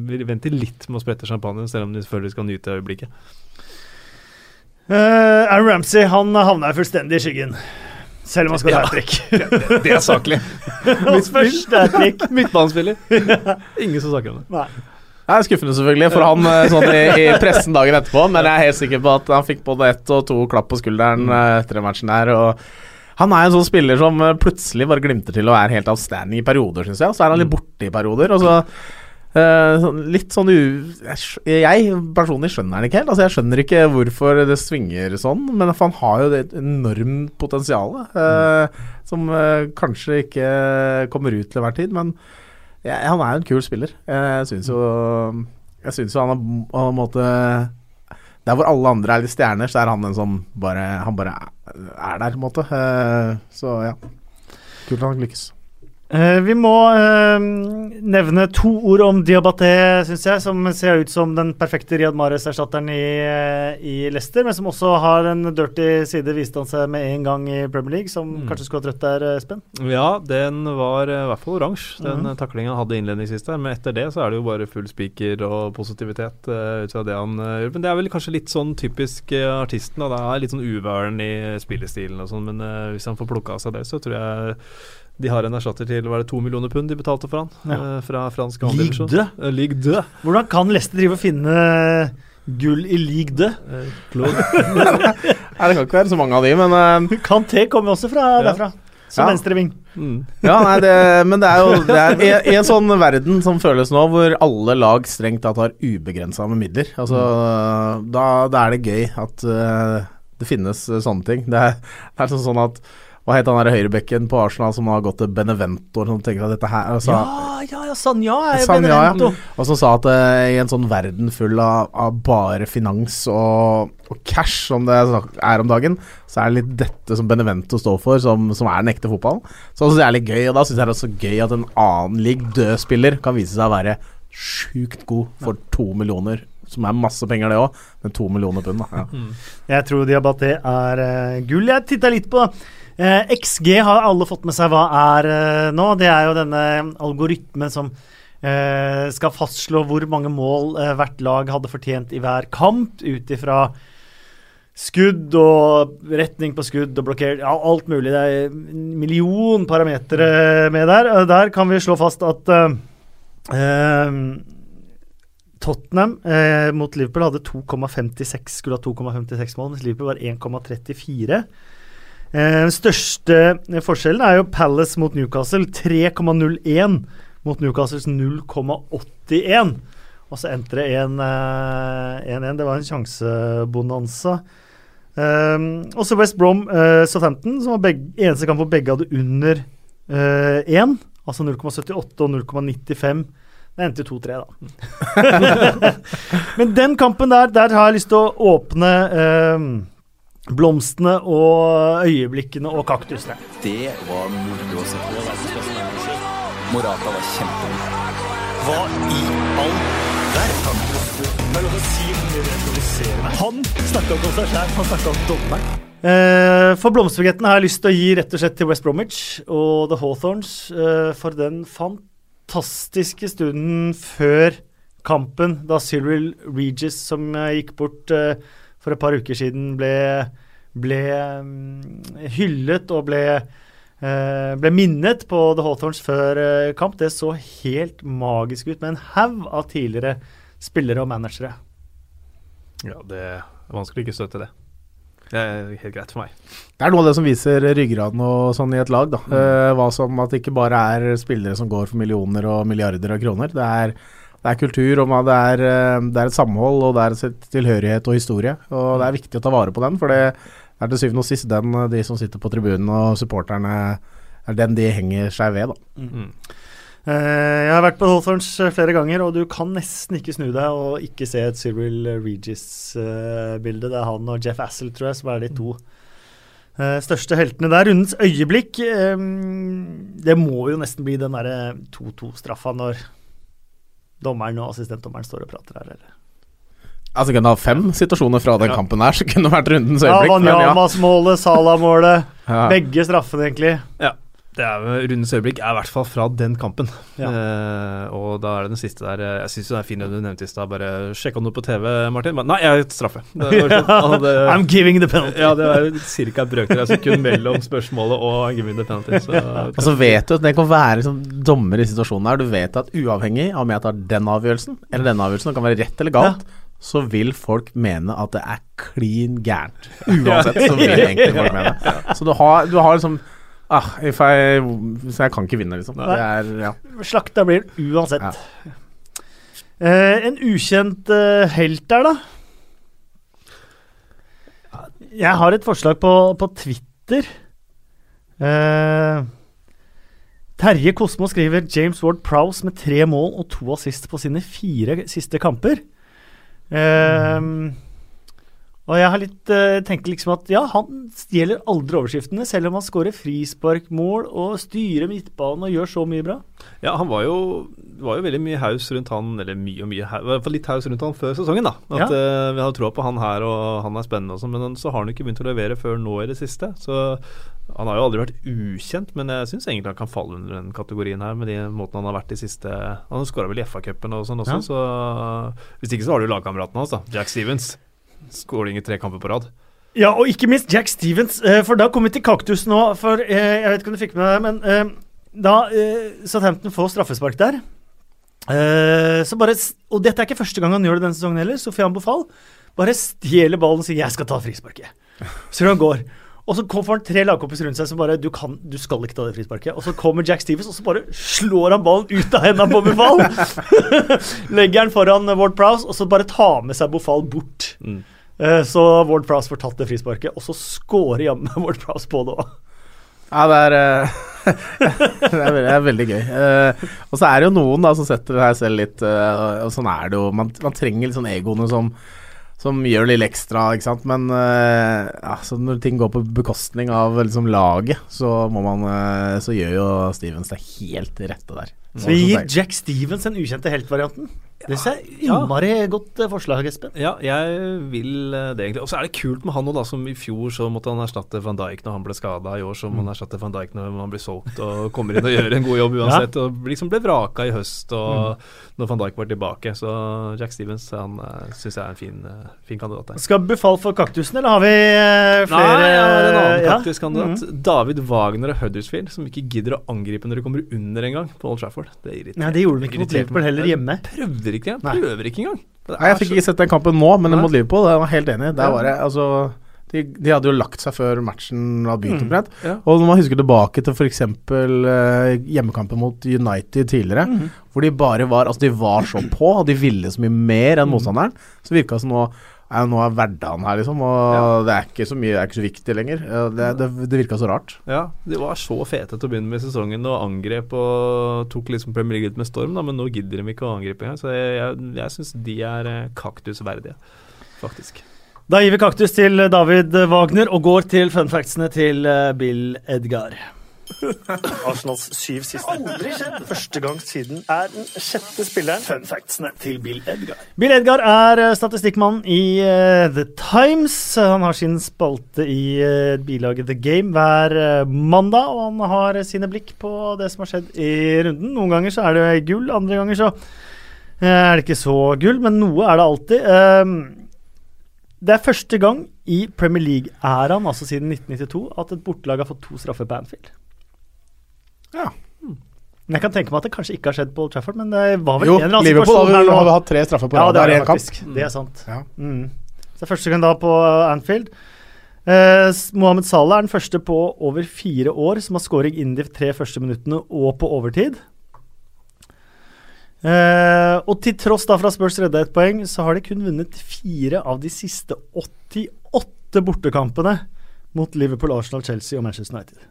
vi venter litt med å sprette champagnen, selv om de selvfølgelig skal nyte øyeblikket. Uh, Aaron Ramsey han havna fullstendig i skyggen. Selv om han skal ta Ja. et trekk. Det er saklig. [LAUGHS] Hans første trick. [LAUGHS] Midtbanespiller. [LAUGHS] Ingen som snakker om det. Nei. Det er skuffende selvfølgelig for han eh, sånn i, i pressen dagen etterpå, men jeg er helt sikker på at han fikk både ett og to klapp på skulderen eh, etter den matchen der. og han er en sånn spiller som eh, plutselig bare glimter til og er helt outstanding i perioder, syns jeg. Og så er han litt borte i perioder. Og så eh, sånn- Litt sånn u... Jeg, personlig skjønner han ikke helt. Altså Jeg skjønner ikke hvorfor det svinger sånn, men han har jo det enormt potensial Mm. som eh, kanskje ikke kommer ut til enhver tid. Men ja, han er jo en kul spiller. Jeg syns jo Jeg syns jo han har på en måte Der hvor alle andre er litt stjerner, så er han en som bare Han bare er der, på en måte. Eh, Så ja. Kult at han lykkes. Eh, vi må eh, nevne to ord om Diabaté, syns jeg, som ser ut som den perfekte Riyad Mahrez-erstatteren i, eh, i Leicester, men som også har en dirty side, viste han seg med en gang i Premier League, som Mm. kanskje skulle ha trøtt der, Espen. Ja, den var i hvert fall oransje, den mm. taklinga han hadde innledningsvis der. Men etter det så er det jo bare full spiker og positivitet uh, ut fra det han gjør. Uh, Men det er vel kanskje litt sånn typisk uh, artisten. Da. Det er litt sånn uvøren i spillestilen og sånn, men hvis han får plukka av seg det, så tror jeg de har en erstatter til var det to millioner pund de betalte for han Ja. eh, fra fransk Ligue de. Ligue 2. Hvordan kan Leicester drive og finne gull i league 2? Uh, [LAUGHS] Nei, det kan ikke være så mange av de, men uh, Kanté kommer også fra Ja. derfra, som Ja. venstreving. mm. Ja, nei, det, men det er jo det er, [LAUGHS] i, I en sånn verden som føles nå, hvor alle lag strengt tatt har ubegrensa med midler, altså, da, da er det gøy at uh, det finnes eh, sånne ting. Det er, det er sånn, sånn at Hva het han der høyrebekken på Arsenal som har gått til Benevento, som tenker at dette her sa, Ja, ja, ja, Sanja er jo Benevento. ja. Benevento. Og som sa at uh, i en sånn verden full av, av bare finans og, og cash, som det er om dagen, så er det litt dette som Benevento står for, som, som er den ekte fotballen. Så det er litt gøy, og da syns jeg det er så gøy at en annen league død-spiller kan vise seg å være sjukt god for to millioner. Som er masse penger, det òg, men to millioner pund, da. Ja. Jeg tror Diabaté er uh, gull. Jeg titta litt på eh, XG har alle fått med seg hva er eh, nå. Det er jo denne algoritmen som eh, skal fastslå hvor mange mål eh, hvert lag hadde fortjent i hver kamp, ut ifra skudd og retning på skudd og blokkert ja, Alt mulig. Det er en million parametere med der. Eh, Der kan vi slå fast at eh, eh, Tottenham eh, mot Liverpool hadde 2,56 skulle ha 2,56 mål, mens Liverpool var 1,34. Eh, Den største forskjellen er jo Palace mot Newcastle. 3,01 mot Newcastles 0,81. Og så endte det 1-1. Det var en sjansebonanza. Um, også West Brom uh, Southampton, som var begge, eneste kamp hvor begge hadde under uh, 1. Altså 0,78 og 0,95. Det endte jo 2-3, da. [LAUGHS] [LAUGHS] Men den kampen der, der har jeg lyst til å åpne um, blomstene og øyeblikkene og kaktusene. Det var moro å se på. Morata var kjempegod. Hva i all verden? Er. Han snakka ikke om seg sjæl, han snakka om dommeren. Eh, for blomsterbuketten har jeg lyst til å gi rett og slett til West Bromwich og The Hawthorns eh, for den fantastiske stunden før kampen, da Cyril Regis, som gikk bort eh, for et par uker siden, ble, ble mm, hyllet og ble eh, ble minnet på The Hawthorns før eh, kamp. Det så helt magisk ut, med en haug av tidligere spillere og managere. Ja, det er vanskelig å ikke støtte det. Det er helt greit for meg. Det er noe av det som viser ryggraden og sånn i et lag. da. Mm. hva som At det ikke bare er spillere som går for millioner og milliarder av kroner. Det er, det er kultur, og det er, eh, det er et samhold, og det er et tilhørighet og historie. Og det er viktig å ta vare på den, for det er til syvende og sist den eh, de som sitter på tribunen og supporterne, er den de henger seg ved. da. Mm. Eh, jeg har vært på Hawthorns flere ganger, og du kan nesten ikke snu deg og ikke se et Cyril Regis-bilde. det er han og Jeff Assel, tror jeg, som er de to største heltene der. Rundens øyeblikk Det må jo nesten bli den derre 2-2-straffa når dommeren og assistentdommeren står og prater her, eller? Altså Kunne ha fem situasjoner fra den Ja. kampen her, så kunne det vært rundens Ja, øyeblikk. ja. Vanyamas-målet, Salah-målet. Ja. Begge straffene, egentlig. Det er Rundens øyeblikk er i hvert fall fra den kampen. Ja. Uh, og da er det den siste der eh, Jeg syns det er fint det du nevnte i stad. Bare sjekka noe på TV, Martin. Men, nei, jeg straffe. [LAUGHS] Det sånn, hadde- [LAUGHS] I'm giving the penalty. ja, det er ca. brøkdel av sekund mellom spørsmålet og I'm giving the penalty. Så, [LAUGHS] Og så vet du at det kan være liksom, dommer i situasjonen her. Du vet at uavhengig av om jeg tar den avgjørelsen eller den avgjørelsen, det kan være rett eller galt, så vil folk mene at det er klin gærent. Uansett så vil egentlig folk mene det. Så du har, du har liksom ah, if I, Så jeg kan ikke vinne, liksom. Det er, ja. Slakta blir den uansett. Ja. Eh, en ukjent eh, helt der, da? Jeg har et forslag på, på Twitter. Eh, Terje Kosmo skriver James Ward Prowse med tre mål og to assist på sine fire siste kamper. Eh, og jeg har litt uh, tenkt liksom at ja, han stjeler aldri overskriftene, selv om han skårer frisparkmål og styrer midtbanen og gjør så mye bra. Ja, han var jo, var jo veldig mye haus rundt han, eller mye og mye, haus, i hvert fall litt haus rundt han før sesongen. da. At Ja. uh, Vi hadde troa på han her, og han er spennende, og sånn, men så har han ikke begynt å levere før nå i det siste. Så Han har jo aldri vært ukjent, men jeg syns egentlig han kan falle under den kategorien her, med de måten han har vært de siste Han skåra vel i FA-cupen og sånn også, Ja. så Hvis ikke så har du jo lagkameraten hans, da. Jack Stevens. Skåring i tre kamper på rad. Ja, og ikke minst Jack Stevens, eh, for da kommer vi til kaktus nå. For eh, jeg vet ikke om du fikk med deg men eh, da Southampton får straffespark der så bare, Og dette er ikke første gang han gjør det denne sesongen heller. Sofian Bofal bare stjeler ballen og sier 'jeg skal ta frisparket'. Så han går. Og så kom- får han tre lagkompiser rundt seg som bare du, kan, 'Du skal ikke ta det frisparket'. Og så kommer Jack Stevens, og så bare slår han ballen ut av hendene på Bofal. [LAUGHS] Legger den foran Ward Prowse, og så bare tar med seg Bofal bort. Mm. Eh, Så Ward Prowse får tatt det frisparket, og så scorer jammen [LAUGHS] Ward Prowse på det òg. Ja, det er, eh, [LAUGHS] det, er veldig, det er veldig gøy. Uh, og så er det jo noen da som setter seg selv litt uh, Og sånn er det jo. Man, man trenger litt sånn egoene som, som gjør litt ekstra, ikke sant. Men uh, ja, så når ting går på bekostning av liksom laget, så må man eh, Så gjør jo Stevens det helt rette der. Så vi gir Jack Stevens den ukjente helt-varianten. Det er Ja. innmari godt eh, forslag, Espen. Ja, jeg vil eh, det egentlig. Og så er det kult med han òg, da. Som i fjor så måtte han erstatte van Dijk når han ble skada. I år så må han erstatte van Dijk når han blir solgt og kommer inn og gjør en god jobb [LAUGHS] uansett. Og liksom ble vraka i høst og når van Dijk var tilbake. Så Jack Stevens han uh, syns jeg er en fin, eh, fin kandidat der. Skal Befal for kaktusen, eller har vi eh, flere? Nei, har en annen ja? Mm. David Wagner og Huddersfield, som ikke gidder å angripe når de kommer under engang på Old Trafford. Det irriterer Nei, det gjorde de ikke mot Liverpool heller hjemme. Prøvde ikke, Nei. prøver ikke engang. Nei, jeg fikk ikke sett den kampen nå, men Nei. mot Liverpool, jeg var helt enig. Der var det, altså de, de hadde jo lagt seg før matchen hadde begynt. Mm. omtrent. Ja. Og når man husker tilbake til f.eks. Uh, hjemmekampen mot United tidligere, mm. hvor de bare var Altså, de var så på, og de ville så mye mer enn Mhm. motstanderen. Så virka det som nå ja, nå er hverdagen her, liksom, og det er ikke så mye, det er ikke så viktig lenger. Det, det, det virka så rart. Ja, de var så fete til å begynne med sesongen og angrep og tok liksom Premier League ut med storm, da, men nå gidder de ikke å angripe engang. Så jeg, jeg, jeg syns de er eh, kaktusverdige, faktisk. Da gir vi kaktus til David Wagner og går til funfactsene til eh, Bill Edgar. [LAUGHS] Arsenals syv siste. Aldri skjedd! Første gang siden er den sjette spilleren. Funfactsene til Bill Edgar. Bill Edgar er eh, statistikkmann i eh, The Times. Han har sin spalte i uh, bilaget The Game hver eh, mandag, og han har eh, sine blikk på det som har skjedd i runden. Noen ganger så er det gull, andre ganger så eh, er det ikke så gull, men noe er det alltid. Det er første gang i Premier League-æraen, altså siden 1992, at et bortelag har fått to straffer på Anfield. Ja. Men jeg kan tenke meg at det kanskje ikke har skjedd på Old Trafford, men det var vel Jo, en eller annen Liverpool situasjon vel- nå. hatt tre straffer på Ja, rad det det kamp. faktisk. Det er sant. Ja. Mm. Så det er første gang da på Anfield. Eh, Mohammed Salah er den første på over fire år som har scoring innen de tre første minuttene og på overtid. Eh, og til tross da for at Spurs redda et poeng, så har de kun vunnet fire av de siste 88 bortekampene mot Liverpool, Arsenal, Chelsea og Manchester United.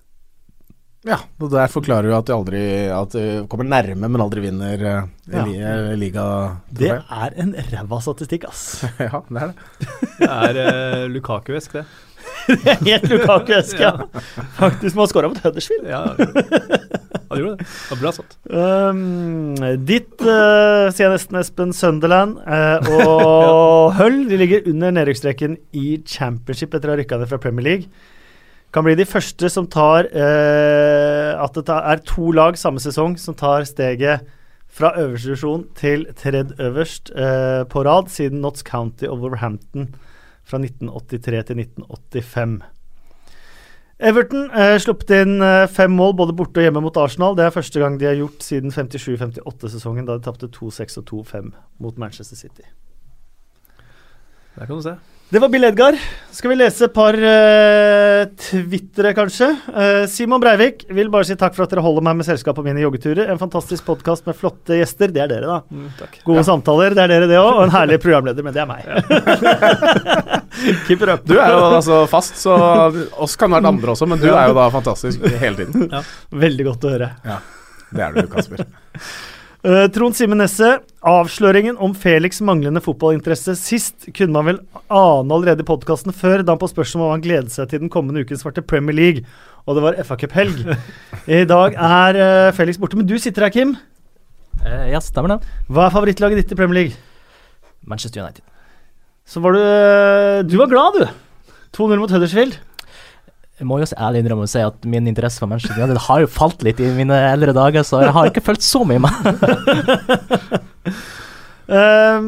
Ja, og der forklarer du at de aldri At de kommer nærme, men aldri vinner uh, Ja. li, eh, liga. Det er en ræva statistikk, ass. [LAUGHS] ja, det er det. Det er uh, Lukaku-esk, det. [LAUGHS] Det er helt Lukaku-esk, ja. Faktisk, man scora mot Huddersfield. Ja, han gjorde det. Det var bra satt. Um, ditt, uh, sier jeg nesten Espen, Sunderland uh, [LAUGHS] og Hull de ligger under nedrykksstreken i championship etter å ha rykka ned fra Premier League. Kan bli de første som tar eh, At det er to lag samme sesong som tar steget fra øverste divisjon til tredje øverst eh, på rad siden Notts County og Wolverhampton fra 1983 til 1985. Everton eh, sluppet inn eh, fem mål både borte og hjemme mot Arsenal. Det er første gang de har gjort siden 57-58-sesongen, da de tapte 2-6 og 2-5 mot Manchester City. Der kan du se. Det var Bill Edgar. Skal vi lese et par uh, twittere, kanskje? Uh, Simon Breivik vil bare si takk for at dere holder meg med selskap på mine joggeturer. En fantastisk podkast med flotte gjester. Det er dere, da. Mm, Gode Gode samtaler, det er dere, det òg. Og en herlig programleder, men det er meg. [LAUGHS] Keep it up. Du er jo altså fast, så oss kan være andre også, men du er jo da fantastisk hele tiden. Veldig godt å høre. Det er du, Kasper. Eh, Trond Simen Nesse, avsløringen om Felix manglende fotballinteresse sist kunne man vel ane allerede i podkasten før, da han på spørsmål om han gledet seg til den kommende uken svarte Premier League, og det var FA Cup-helg. [LAUGHS] I dag er uh, Felix borte, men du sitter her, Kim. Uh, ja, stemmer det. Hva er favorittlaget ditt i Premier League? Manchester United. Så var du Du var glad, du. 2-0 mot Huddersfield. Jeg må jo også ærlig innrømme å si at min interesse for Manchester United har jo falt litt i mine eldre dager, så jeg har ikke fulgt så mye med. [LAUGHS] Eh,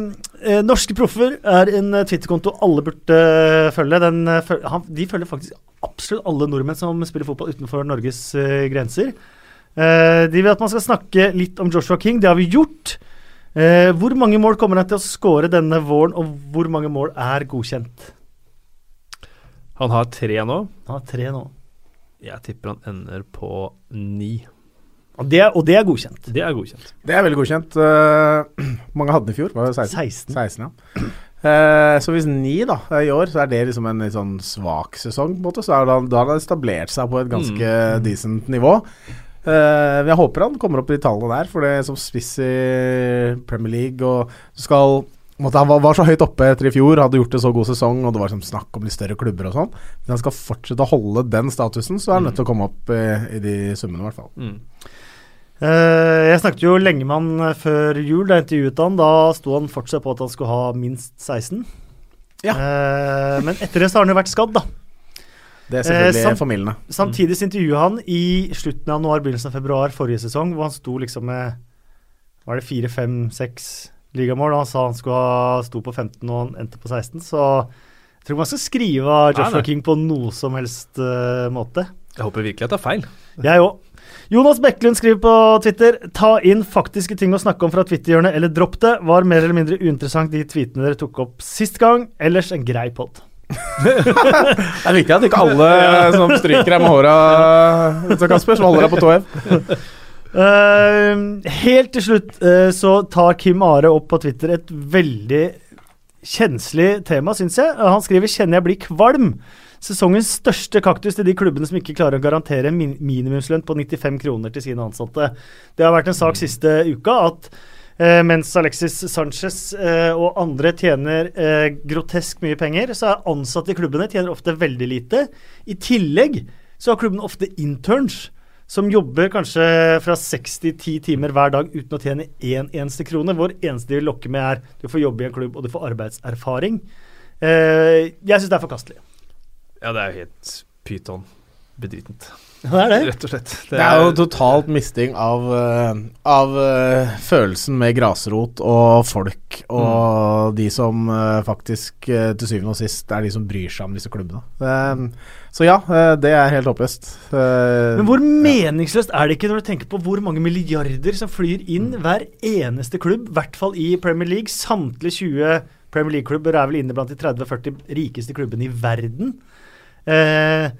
eh, norske proffer er en eh, Twitter-konto alle burde eh, følge. Den, han, de følger faktisk absolutt alle nordmenn som spiller fotball utenfor Norges uh, grenser. Uh, de vil at man skal snakke litt om Joshua King. Det har vi gjort. Hvor mange mål kommer han til å skåre denne våren, og hvor mange mål er godkjent? Han har tre nå. Han har tre nå. Jeg tipper han ender på ni. Og det, er- og det er godkjent. Det er godkjent. Det er veldig godkjent. Uh, [CLEARS THROAT] mange hadde den i fjor? Var det 16? 16. 16 ja. Uh, [CLEARS THROAT] så hvis ni da i år, så er det liksom en litt sånn svak sesong, på en måte. Så er det, da har han etablert seg på et ganske decent nivå. Uh, jeg håper han kommer opp i de tallene der, for det som spiss i Premier League og skal en måte, Han var, var så høyt oppe etter i fjor, hadde gjort en så god sesong, og det var liksom snakk om litt større klubber og sånn. Hvis han skal fortsette å holde den statusen, så er han nødt til å komme opp i, i de summene, i hvert fall. Mm. Eh, jeg snakket jo lenge med han eh, før jul da jeg intervjuet han. Da sto han fortsatt på at han skulle ha minst 16. Ja. Eh, men etter det så har han jo vært skadd, da. Det er selvfølgelig Eh, sam- formildende. Samtidig så intervjuet han i slutten av januar, begynnelsen av februar forrige sesong, hvor han sto liksom med Var det fire, fem, seks ligamål? Han sa han skulle ha sto på 15 og han endte på 16. Så jeg tror ikke man skal skrive av Joshua nei. King på noe som helst uh, måte. Jeg håper virkelig jeg tar feil. Jeg òg. Jonas Bekkelund skriver på Twitter Ta inn faktiske ting å snakke om fra Twitter-hjørnet, eller dropp det. Var mer eller mindre uinteressant de tweetene dere tok opp sist gang. Ellers en grei pod. Det er viktig at ikke alle som stryker deg med håra, Kasper, som holder deg på tå hev. Eh, helt til slutt uh, så tar Kim Are opp på Twitter et veldig kjenslig tema, syns jeg. Eh, Han skriver 'Kjenner jeg blir kvalm'. Sesongens største kaktus til de klubbene som ikke klarer å garantere en min minimumslønn på 95 kroner til sine ansatte. Det har vært en sak siste uka at mens Alexis Sanchez og andre tjener grotesk mye penger, så er ansatte i klubbene tjener ofte veldig lite. I tillegg så har klubbene ofte interns som jobber kanskje fra 6 til 10 timer hver dag uten å tjene én eneste krone. Hvor eneste de vil lokke med, er du får jobbe i en klubb og du får arbeidserfaring. Eh, jeg syns det er forkastelig. Ja, det er jo helt pyton. Bedritent, Det er det. rett og slett. Det er jo totalt misting av, eh, av eh, følelsen med grasrot og folk, og de som eh, faktisk til syvende og sist er de som bryr seg om disse klubbene. Så ja, det er helt håpløst. Men hvor meningsløst er det ikke når du tenker på hvor mange milliarder som flyr inn hver eneste klubb, i hvert fall i Premier League. Samtlige 20 Premier League-klubber er vel inne blant de 30-40 rikeste klubbene i verden. Eh,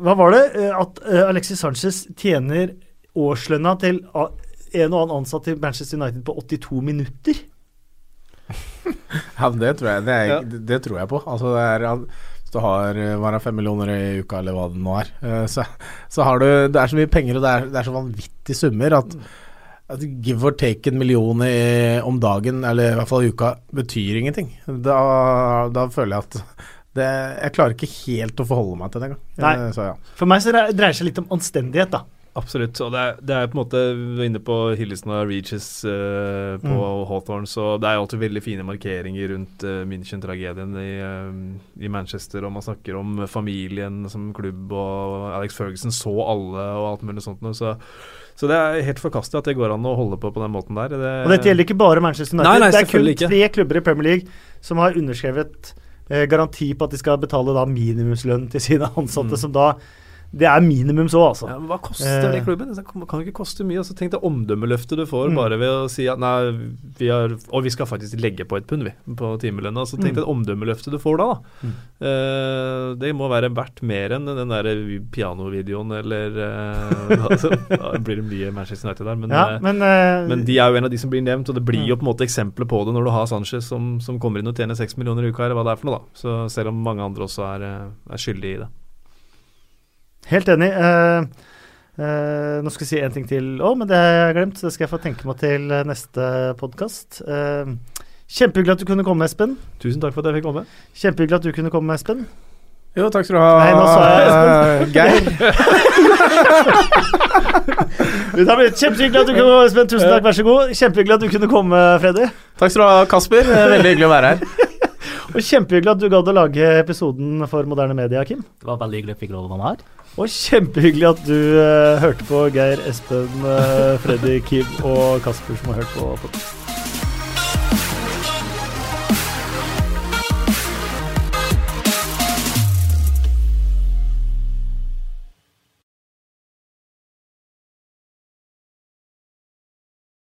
hva var det? Eh, At eh, Alexis Sanchez tjener årslønna til en og annen ansatt i Manchester United på 82 minutter? [LAUGHS] Ja, det tror jeg, det, er, Ja. det, tror jeg på. Altså, det er, hvis du har eh, hva fem millioner i uka, eller hva det nå er, eh, så, så har du Det er så mye penger, og det er, det er så vanvittige summer at, at give or take en million i, om dagen, eller i hvert fall i uka, betyr ingenting. Da, da føler jeg at det, Jeg klarer ikke helt å forholde meg til det engang. Eh, ja. For meg så dreier det seg litt om anstendighet, da. Absolutt. Og det er, det er på en måte Vi er inne på Hillesen og Regis uh, på Mm. Hawthorne, så det er alltid veldig fine markeringer rundt uh, München-tragedien i, uh, i Manchester, og man snakker om familien som klubb, og Alex Ferguson så alle, og alt mulig sånt noe. Så, så det er helt forkastelig at det går an å holde på på den måten der. Det, Og dette gjelder ikke bare Manchester United. Nei, nei, det er kun ikke. tre klubber i Premier League som har underskrevet garanti på at de skal betale da minimumslønn til sine ansatte, Mm. som da Det er minimum så, altså. Ja, men Hva koster Eh. det klubben? Det kan ikke koste mye. Altså, tenk deg omdømmeløftet du får Mm. bare ved å si at nei, vi har Og vi skal faktisk legge på et pund, vi, på timelønna. Så tenk Mm. det omdømmeløftet du får da. da. Mm. Eh, det må være verdt mer enn den der pianovideoen eller eh, [LAUGHS] altså, Da blir det mye Manchester United der, men, ja, eh, men, eh, men de er jo en av de som blir nevnt, og det blir jo Mm. på en måte eksempler på det når du har Sanchez som, som kommer inn og tjener seks millioner i uka, eller hva det er for noe, da. Så selv om mange andre også er, eh, er skyldige i det. Helt enig. Uh, uh, nå skal jeg si en ting til òg, men det har jeg glemt. Så det skal jeg få tenke meg til eh, neste podkast. kjempehyggelig at du kunne komme, Espen. Tusen takk for at jeg fikk komme. Kjempehyggelig at du kunne komme, Espen. Jo, takk skal du ha, Nei, nå sa jeg Geir. [LAUGHS] Det har blitt Kjempehyggelig at du kunne komme, Espen. Tusen takk, vær så god. Kjempehyggelig at du kunne komme, Freddy. Takk skal du ha, Kasper. Veldig hyggelig å være her. Og kjempehyggelig at du gadd å lage episoden for Moderne Media, Kim. Det var veldig hyggelig at jeg fikk lov å være her. Og kjempehyggelig at du uh, hørte på Geir, Espen, uh, Freddy, Kim og Kasper som har hørt på podkast.